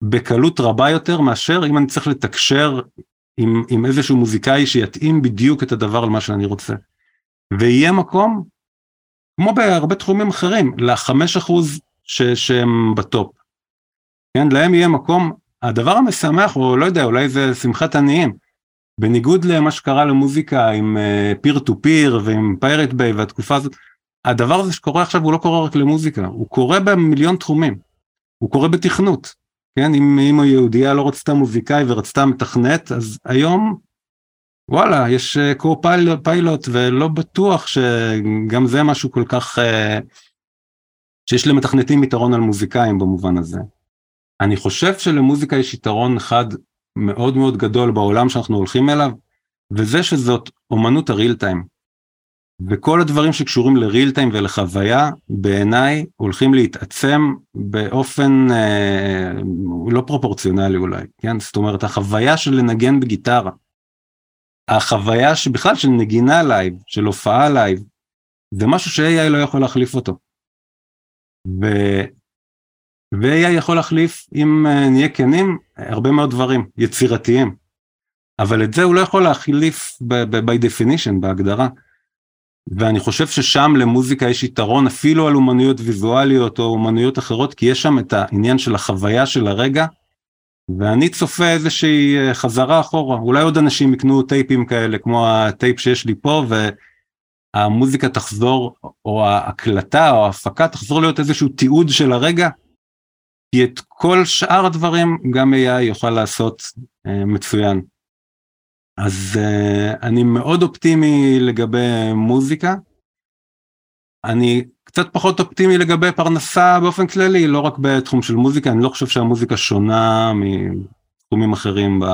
[SPEAKER 1] בקלות רבה יותר מאשר אם אני צריך לתקשר עם, עם איזשהו מוזיקאי שיתאים בדיוק את הדבר על מה שאני רוצה. ויהיה מקום, כמו בהרבה תחומים אחרים, לחמש אחוז שהם בטופ. כן, להם יהיה מקום, הדבר המשמח, או לא יודע, אולי זה שמחת עניים, בניגוד למה שקרה למוזיקה עם peer to peer ועם Pirate Bay והתקופה הזאת, הדבר הזה שקורה עכשיו הוא לא קורה רק למוזיקה, הוא קורה במיליון תחומים. הוא קורה בתכנות, כן? אם אמא יהודייה לא רצתה מוזיקאי ורצתה מתכנת, אז היום, וואלה, יש Copilot, Pilot ולא בטוח שגם זה משהו כל כך, אה, שיש למתכנתים יתרון על מוזיקאים במובן הזה. אני חושב שלמוזיקה יש יתרון אחד מאוד מאוד גדול בעולם שאנחנו הולכים אליו, וזה שזאת אומנות ה real time. וכל הדברים שקשורים ל real time ולחוויה, בעיניי הולכים להתעצם באופן אה, לא פרופורציונלי אולי, כן? זאת אומרת, החוויה של לנגן בגיטרה, החוויה שבכלל של נגינה לייב, של הופעה לייב, זה משהו ש-AI לא יכול להחליף אותו. ו... ו-AI יכול להחליף, אם uh, נהיה כנים, הרבה מאוד דברים יצירתיים. אבל את זה הוא לא יכול להחליף by definition, בהגדרה. ואני חושב ששם למוזיקה יש יתרון אפילו על אומנויות ויזואליות או אומנויות אחרות, כי יש שם את העניין של החוויה של הרגע, ואני צופה איזושהי אה, חזרה אחורה. אולי עוד אנשים יקנו טייפים כאלה, כמו הטייפ שיש לי פה, והמוזיקה תחזור, או ההקלטה או ההפקה תחזור להיות איזשהו תיעוד של הרגע, כי את כל שאר הדברים גם AI יוכל לעשות אה, מצוין. אז uh, אני מאוד אופטימי לגבי מוזיקה. אני קצת פחות אופטימי לגבי פרנסה באופן כללי, לא רק בתחום של מוזיקה, אני לא חושב שהמוזיקה שונה מתחומים אחרים ב,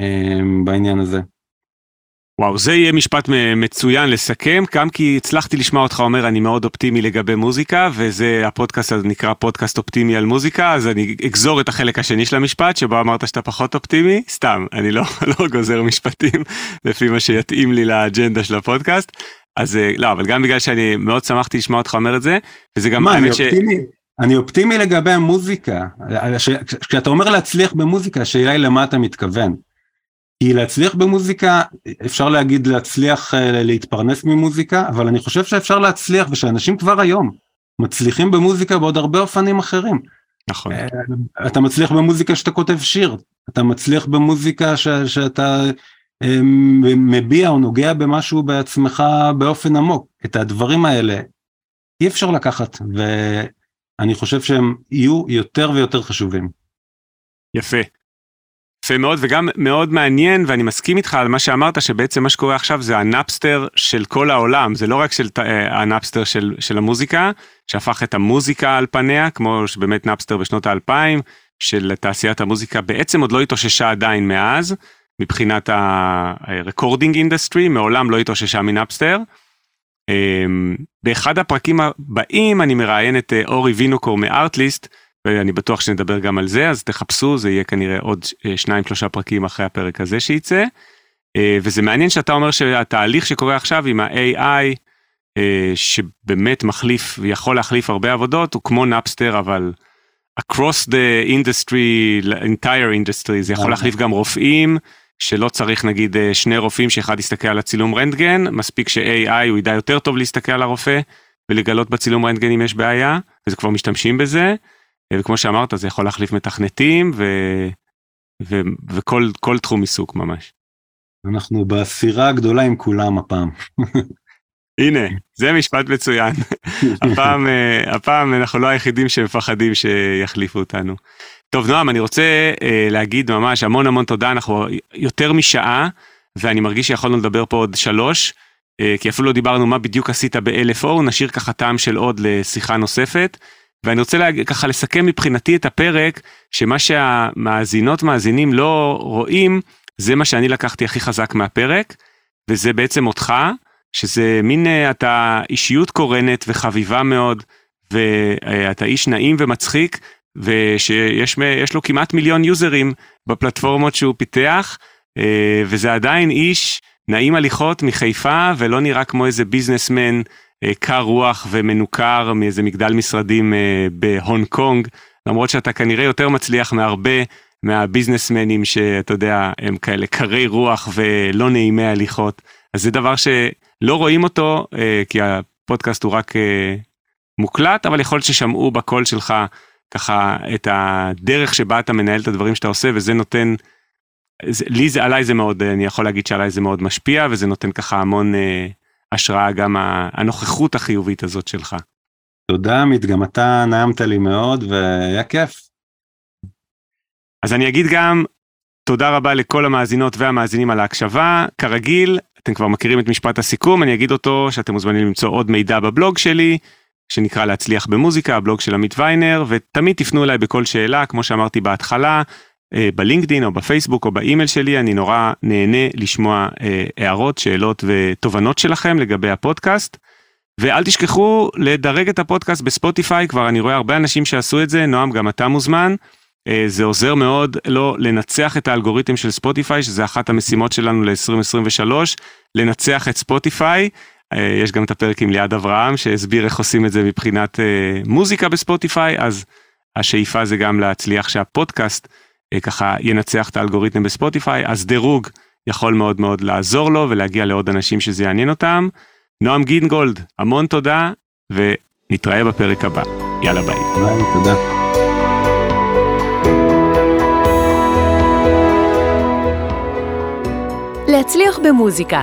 [SPEAKER 1] uh, בעניין הזה.
[SPEAKER 2] וואו, זה יהיה משפט מצוין לסכם, גם כי הצלחתי לשמוע אותך אומר אני מאוד אופטימי לגבי מוזיקה, וזה הפודקאסט הזה נקרא פודקאסט אופטימי על מוזיקה, אז אני אגזור את החלק השני של המשפט, שבו אמרת שאתה פחות אופטימי, סתם, אני לא, לא גוזר משפטים לפי מה שיתאים לי לאג'נדה של הפודקאסט, אז אה, לא, אבל גם בגלל שאני מאוד שמחתי לשמוע אותך אומר את זה, וזה גם
[SPEAKER 1] מה, אני ש... אופטימי? אני אופטימי לגבי המוזיקה, כשאתה אומר להצליח במוזיקה, השאלה היא למה אתה מתכוון. כי להצליח במוזיקה, אפשר להגיד להצליח אה, להתפרנס ממוזיקה, אבל אני חושב שאפשר להצליח ושאנשים כבר היום מצליחים במוזיקה בעוד הרבה אופנים אחרים.
[SPEAKER 2] נכון. אה,
[SPEAKER 1] אתה מצליח במוזיקה שאתה כותב שיר, אתה מצליח במוזיקה ש, שאתה אה, מביע או נוגע במשהו בעצמך באופן עמוק. את הדברים האלה אי אפשר לקחת, ואני חושב שהם יהיו יותר ויותר חשובים.
[SPEAKER 2] יפה. יפה מאוד וגם מאוד מעניין ואני מסכים איתך על מה שאמרת שבעצם מה שקורה עכשיו זה הנאפסטר של כל העולם זה לא רק של אה, הנאפסטר של, של המוזיקה שהפך את המוזיקה על פניה כמו שבאמת נאפסטר בשנות האלפיים של תעשיית המוזיקה בעצם עוד לא התאוששה עדיין מאז מבחינת ה-recording industry מעולם לא התאוששה מנאפסטר. אמ, באחד הפרקים הבאים אני מראיין את אה, אורי וינוקור מ Artlist ואני בטוח שנדבר גם על זה, אז תחפשו, זה יהיה כנראה עוד אה, שניים שלושה פרקים אחרי הפרק הזה שייצא. אה, וזה מעניין שאתה אומר שהתהליך שקורה עכשיו עם ה-AI, אה, שבאמת מחליף ויכול להחליף הרבה עבודות, הוא כמו נאפסטר, אבל across the industry, entire industry, זה יכול להחליף גם רופאים, שלא צריך נגיד שני רופאים שאחד יסתכל על הצילום רנטגן, מספיק ש-AI הוא ידע יותר טוב להסתכל על הרופא ולגלות בצילום רנטגן אם יש בעיה, וזה כבר משתמשים בזה. וכמו שאמרת זה יכול להחליף מתכנתים ו... ו... וכל תחום עיסוק ממש.
[SPEAKER 1] אנחנו בסירה הגדולה עם כולם הפעם.
[SPEAKER 2] הנה, זה משפט מצוין. הפעם, אה, הפעם אנחנו לא היחידים שמפחדים שיחליפו אותנו. טוב, נועם, אני רוצה אה, להגיד ממש המון המון תודה, אנחנו יותר משעה, ואני מרגיש שיכולנו לדבר פה עוד שלוש, אה, כי אפילו לא דיברנו מה בדיוק עשית ב-LFO, נשאיר ככה טעם של עוד לשיחה נוספת. ואני רוצה לה, ככה לסכם מבחינתי את הפרק, שמה שהמאזינות מאזינים לא רואים, זה מה שאני לקחתי הכי חזק מהפרק, וזה בעצם אותך, שזה מין, אה, אתה אישיות קורנת וחביבה מאוד, ואתה איש נעים ומצחיק, ושיש לו כמעט מיליון יוזרים בפלטפורמות שהוא פיתח, אה, וזה עדיין איש נעים הליכות מחיפה ולא נראה כמו איזה ביזנסמן קר רוח ומנוכר מאיזה מגדל משרדים אה, בהונג קונג, למרות שאתה כנראה יותר מצליח מהרבה מהביזנסמנים שאתה יודע, הם כאלה קרי רוח ולא נעימי הליכות. אז זה דבר שלא רואים אותו, כי הפודקאסט הוא רק מוקלט, אבל יכול להיות ששמעו בקול שלך ככה את הדרך שבה אתה מנהל את הדברים שאתה עושה, וזה נותן, זה, לי זה, עליי זה מאוד, אני יכול להגיד שעליי זה מאוד משפיע, וזה נותן ככה המון אה, השראה, גם הנוכחות החיובית הזאת שלך.
[SPEAKER 1] תודה עמית, גם אתה נעמת לי מאוד, והיה כיף.
[SPEAKER 2] אז אני אגיד גם תודה רבה לכל המאזינות והמאזינים על ההקשבה. כרגיל, אתם כבר מכירים את משפט הסיכום, אני אגיד אותו שאתם מוזמנים למצוא עוד מידע בבלוג שלי. שנקרא להצליח במוזיקה, הבלוג של עמית ויינר, ותמיד תפנו אליי בכל שאלה, כמו שאמרתי בהתחלה, בלינקדין או בפייסבוק או באימייל שלי, אני נורא נהנה לשמוע אה, הערות, שאלות ותובנות שלכם לגבי הפודקאסט. ואל תשכחו לדרג את הפודקאסט בספוטיפיי, כבר אני רואה הרבה אנשים שעשו את זה, נועם גם אתה מוזמן. אה, זה עוזר מאוד לנו לנצח את האלגוריתם של ספוטיפיי, שזה אחת המשימות שלנו ל-2023, לנצח את ספוטיפיי. אה, יש גם את הפרק עם ליעד אברהם שהסביר איך עושים את זה מבחינת אה, מוזיקה בספוטיפיי, אז השאיפה זה גם להצליח שהפודקאסט אה, ככה ינצח את האלגוריתם בספוטיפיי, אז דירוג יכול מאוד מאוד לעזור לו ולהגיע לעוד אנשים שזה יעניין אותם. נועם גינגולד, המון תודה ונתראה בפרק הבא. יאללה ביי.
[SPEAKER 1] ביי, תודה.
[SPEAKER 3] להצליח במוזיקה,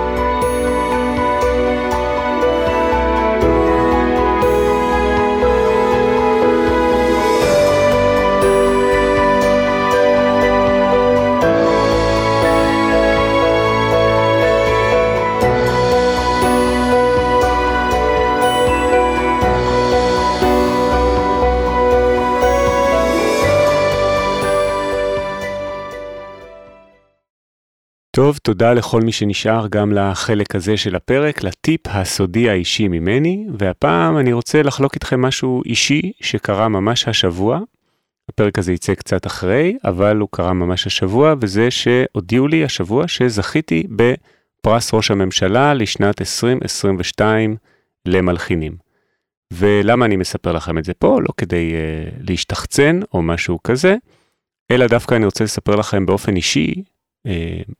[SPEAKER 2] טוב, תודה לכל מי שנשאר גם לחלק הזה של הפרק, לטיפ הסודי האישי ממני, והפעם אני רוצה לחלוק איתכם משהו אישי שקרה ממש השבוע. הפרק הזה יצא קצת אחרי, אבל הוא קרה ממש השבוע, וזה שהודיעו לי השבוע שזכיתי בפרס ראש הממשלה לשנת 2022 למלחינים. ולמה אני מספר לכם את זה פה? לא כדי uh, להשתחצן או משהו כזה, אלא דווקא אני רוצה לספר לכם באופן אישי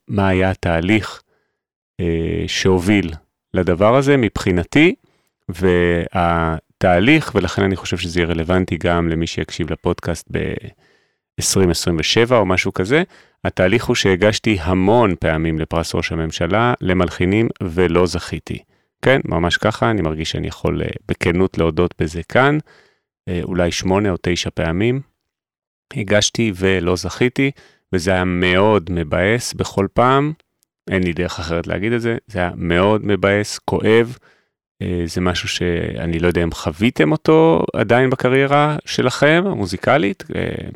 [SPEAKER 2] מה היה התהליך אה, שהוביל לדבר הזה מבחינתי, והתהליך, ולכן אני חושב שזה יהיה רלוונטי גם למי שיקשיב לפודקאסט ב-2027 או משהו כזה, התהליך הוא שהגשתי המון פעמים לפרס ראש הממשלה למלחינים ולא זכיתי. כן, ממש ככה, אני מרגיש שאני יכול אה, בכנות להודות בזה כאן, אולי שמונה או תשע פעמים. הגשתי ולא זכיתי, וזה היה מאוד מבאס בכל פעם, אין לי דרך אחרת להגיד את זה, זה היה מאוד מבאס, כואב, אה, זה משהו שאני לא יודע אם חוויתם אותו עדיין בקריירה שלכם, המוזיקלית, אה,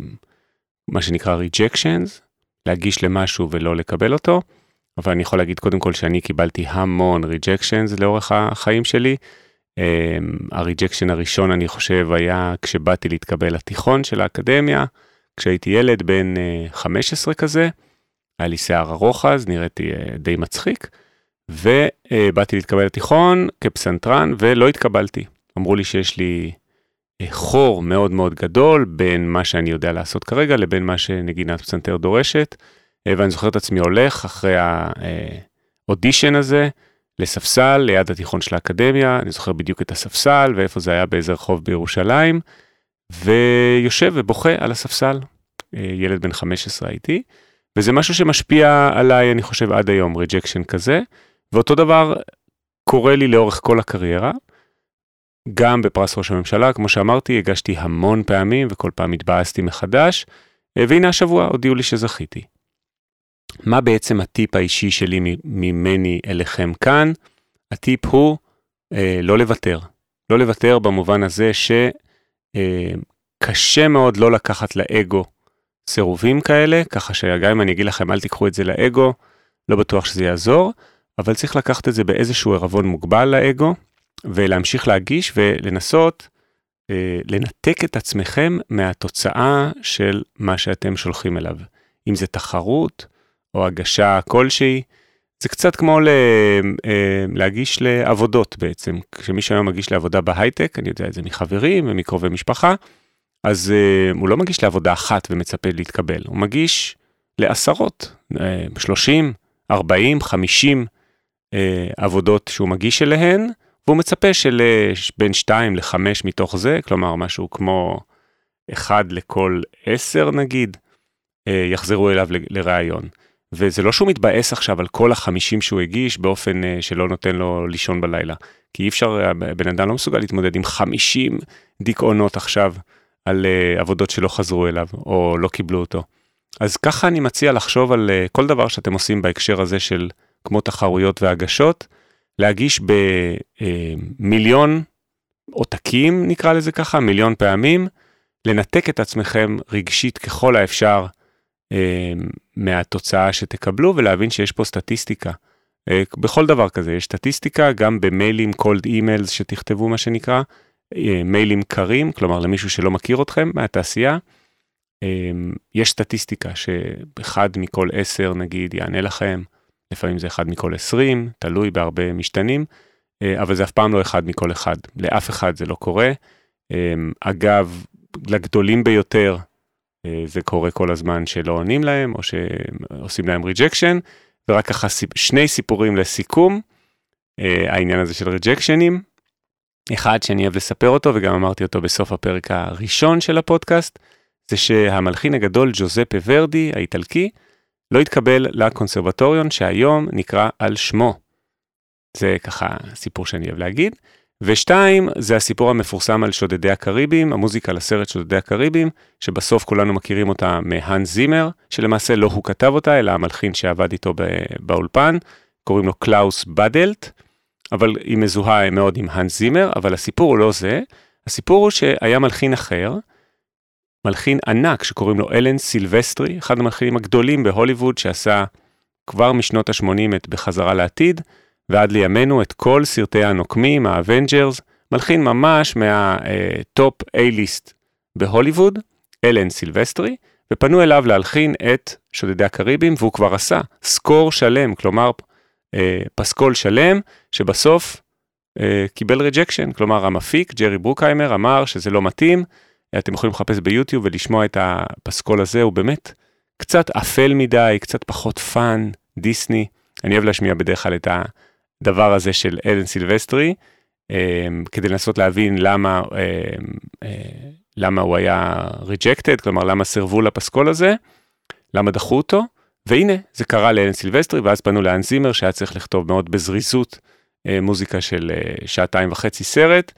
[SPEAKER 2] מה שנקרא ריג'קשנס, להגיש למשהו ולא לקבל אותו, אבל אני יכול להגיד קודם כל שאני קיבלתי המון ריג'קשנס לאורך החיים שלי. אה, הריג'קשן הראשון אני חושב היה כשבאתי להתקבל לתיכון של האקדמיה. כשהייתי ילד בן 15 אה, כזה, היה לי שיער ארוך אז, נראיתי אה, די מצחיק, ובאתי להתקבל לתיכון כפסנתרן ולא התקבלתי. אמרו לי שיש לי אה, חור מאוד מאוד גדול בין מה שאני יודע לעשות כרגע לבין מה שנגינת פסנתר דורשת, ואני זוכר את עצמי הולך אחרי האודישן הזה לספסל ליד התיכון של האקדמיה, אני זוכר בדיוק את הספסל ואיפה זה היה באיזה רחוב בירושלים. ויושב ובוכה על הספסל, אה, ילד בן 15 הייתי, וזה משהו שמשפיע עליי, אני חושב, עד היום, rejection כזה, ואותו דבר קורה לי לאורך כל הקריירה. גם בפרס ראש הממשלה, כמו שאמרתי, הגשתי המון פעמים וכל פעם התבאסתי מחדש, אה, והנה השבוע הודיעו לי שזכיתי. מה בעצם הטיפ האישי שלי ממני אליכם כאן? הטיפ הוא אה, לא לוותר. לא לוותר במובן הזה ש... אה, קשה מאוד לא לקחת לאגו סירובים כאלה, ככה שגם אם אני אגיד לכם אל תיקחו את זה לאגו, לא בטוח שזה יעזור, אבל צריך לקחת את זה באיזשהו ערבון מוגבל לאגו, ולהמשיך להגיש ולנסות אה, לנתק את עצמכם מהתוצאה של מה שאתם שולחים אליו. אם זה תחרות או הגשה כלשהי, זה קצת כמו ל, אה, להגיש לעבודות בעצם. כשמי שהיום מגיש לעבודה בהייטק, אני יודע את זה מחברים ומקרובי משפחה, אז אה, הוא לא מגיש לעבודה אחת ומצפה להתקבל, הוא מגיש לעשרות, אה, 30, 40, 50 אה, עבודות שהוא מגיש אליהן, והוא מצפה של בין 2 ל-5 מתוך זה, כלומר משהו כמו 1 לכל 10 נגיד, אה, יחזרו אליו לראיון. וזה לא שהוא מתבאס עכשיו על כל החמישים שהוא הגיש באופן אה, שלא נותן לו לישון בלילה. כי אי אפשר, בן אדם לא מסוגל להתמודד עם 50 דיכאונות עכשיו על uh, עבודות שלא חזרו אליו או לא קיבלו אותו. אז ככה אני מציע לחשוב על uh, כל דבר שאתם עושים בהקשר הזה של כמו תחרויות והגשות, להגיש במיליון עותקים נקרא לזה ככה, מיליון פעמים, לנתק את עצמכם רגשית ככל האפשר אה, מהתוצאה שתקבלו ולהבין שיש פה סטטיסטיקה. אה, בכל דבר כזה יש סטטיסטיקה, גם במיילים, cold emails שתכתבו מה שנקרא, אה, מיילים קרים, כלומר למישהו שלא מכיר אתכם מהתעשייה. אה, יש סטטיסטיקה שאחד מכל עשר נגיד יענה לכם, לפעמים זה אחד מכל עשרים, תלוי בהרבה משתנים, אה, אבל זה אף פעם לא אחד מכל אחד, לאף אחד זה לא קורה. אה, אגב, לגדולים ביותר זה קורה כל הזמן שלא עונים להם או שעושים להם rejection, ורק ככה שני סיפורים לסיכום, העניין הזה של rejection ים. אחד שאני אוהב לספר אותו וגם אמרתי אותו בסוף הפרק הראשון של הפודקאסט, זה שהמלחין הגדול ג'וזפה ורדי האיטלקי, לא התקבל לקונסרבטוריון שהיום נקרא על שמו. זה ככה סיפור שאני אוהב להגיד. ושתיים, זה הסיפור המפורסם על שודדי הקריבים, המוזיקה לסרט שודדי הקריבים, שבסוף כולנו מכירים אותה מהאן זימר, שלמעשה לא הוא כתב אותה, אלא המלחין שעבד איתו באולפן, קוראים לו קלאוס בדלט, אבל היא מזוהה מאוד עם האן זימר, אבל הסיפור הוא לא זה, הסיפור הוא שהיה מלחין אחר, מלחין ענק שקוראים לו אלן סילבסטרי, אחד המלחינים הגדולים בהוליווד שעשה כבר משנות ה-80 את בחזרה לעתיד, ועד לימינו את כל סרטי הנוקמים, ה Avengers, מלחין ממש מה top A-list בהוליווד, אלן סילבסטרי, ופנו אליו להלחין את שודדי הקריבים, והוא כבר עשה score שלם, כלומר אה, פסקול שלם, שבסוף אה, קיבל rejection, כלומר המפיק, ג'רי ברוקהיימר, אמר שזה לא מתאים, אתם יכולים לחפש ביוטיוב ולשמוע את הפסקול הזה, הוא באמת קצת אפל מדי, קצת פחות fun, דיסני. אני אוהב להשמיע בדרך כלל את הדבר הזה של אלן סילבסטרי, אמ, כדי לנסות להבין למה, אמ, אה, למה הוא היה rejected, כלומר למה סירבו לפסקול הזה, למה דחו אותו, והנה זה קרה לאלן סילבסטרי, ואז פנו לאן זימר שהיה צריך לכתוב מאוד בזריזות אה, מוזיקה של אה, שעתיים וחצי סרט.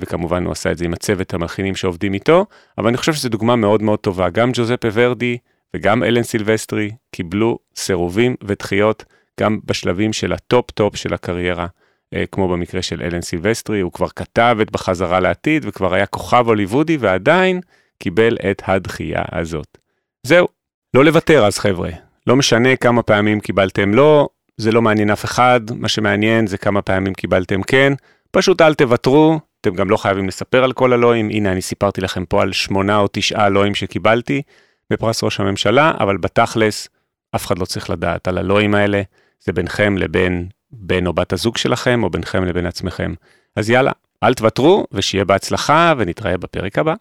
[SPEAKER 2] וכמובן הוא עשה את זה עם הצוות המלחינים שעובדים איתו, אבל אני חושב שזו דוגמה מאוד מאוד טובה. גם ג'וזפה ורדי וגם אלן סילבסטרי קיבלו סירובים ודחיות גם בשלבים של ה top top של הקריירה, אה, כמו במקרה של אלן סילבסטרי, הוא כבר כתב את בחזרה לעתיד וכבר היה כוכב הוליוודי ועדיין קיבל את הדחייה הזאת. זהו, לא לוותר אז חבר'ה, לא משנה כמה פעמים קיבלתם לא, זה לא מעניין אף אחד, מה שמעניין זה כמה פעמים קיבלתם כן, פשוט אל תוותרו, אתם גם לא חייבים לספר על כל הלואים, הנה אני סיפרתי לכם פה על שמונה או תשעה לואים שקיבלתי בפרס ראש הממשלה, אבל בתכלס אף אחד לא צריך לדעת על הלואים האלה, זה ביניכם לבין בן או בת הזוג שלכם, או ביניכם לבין עצמכם. אז יאללה, אל תוותרו, ושיהיה בהצלחה, ונתראה בפרק הבא.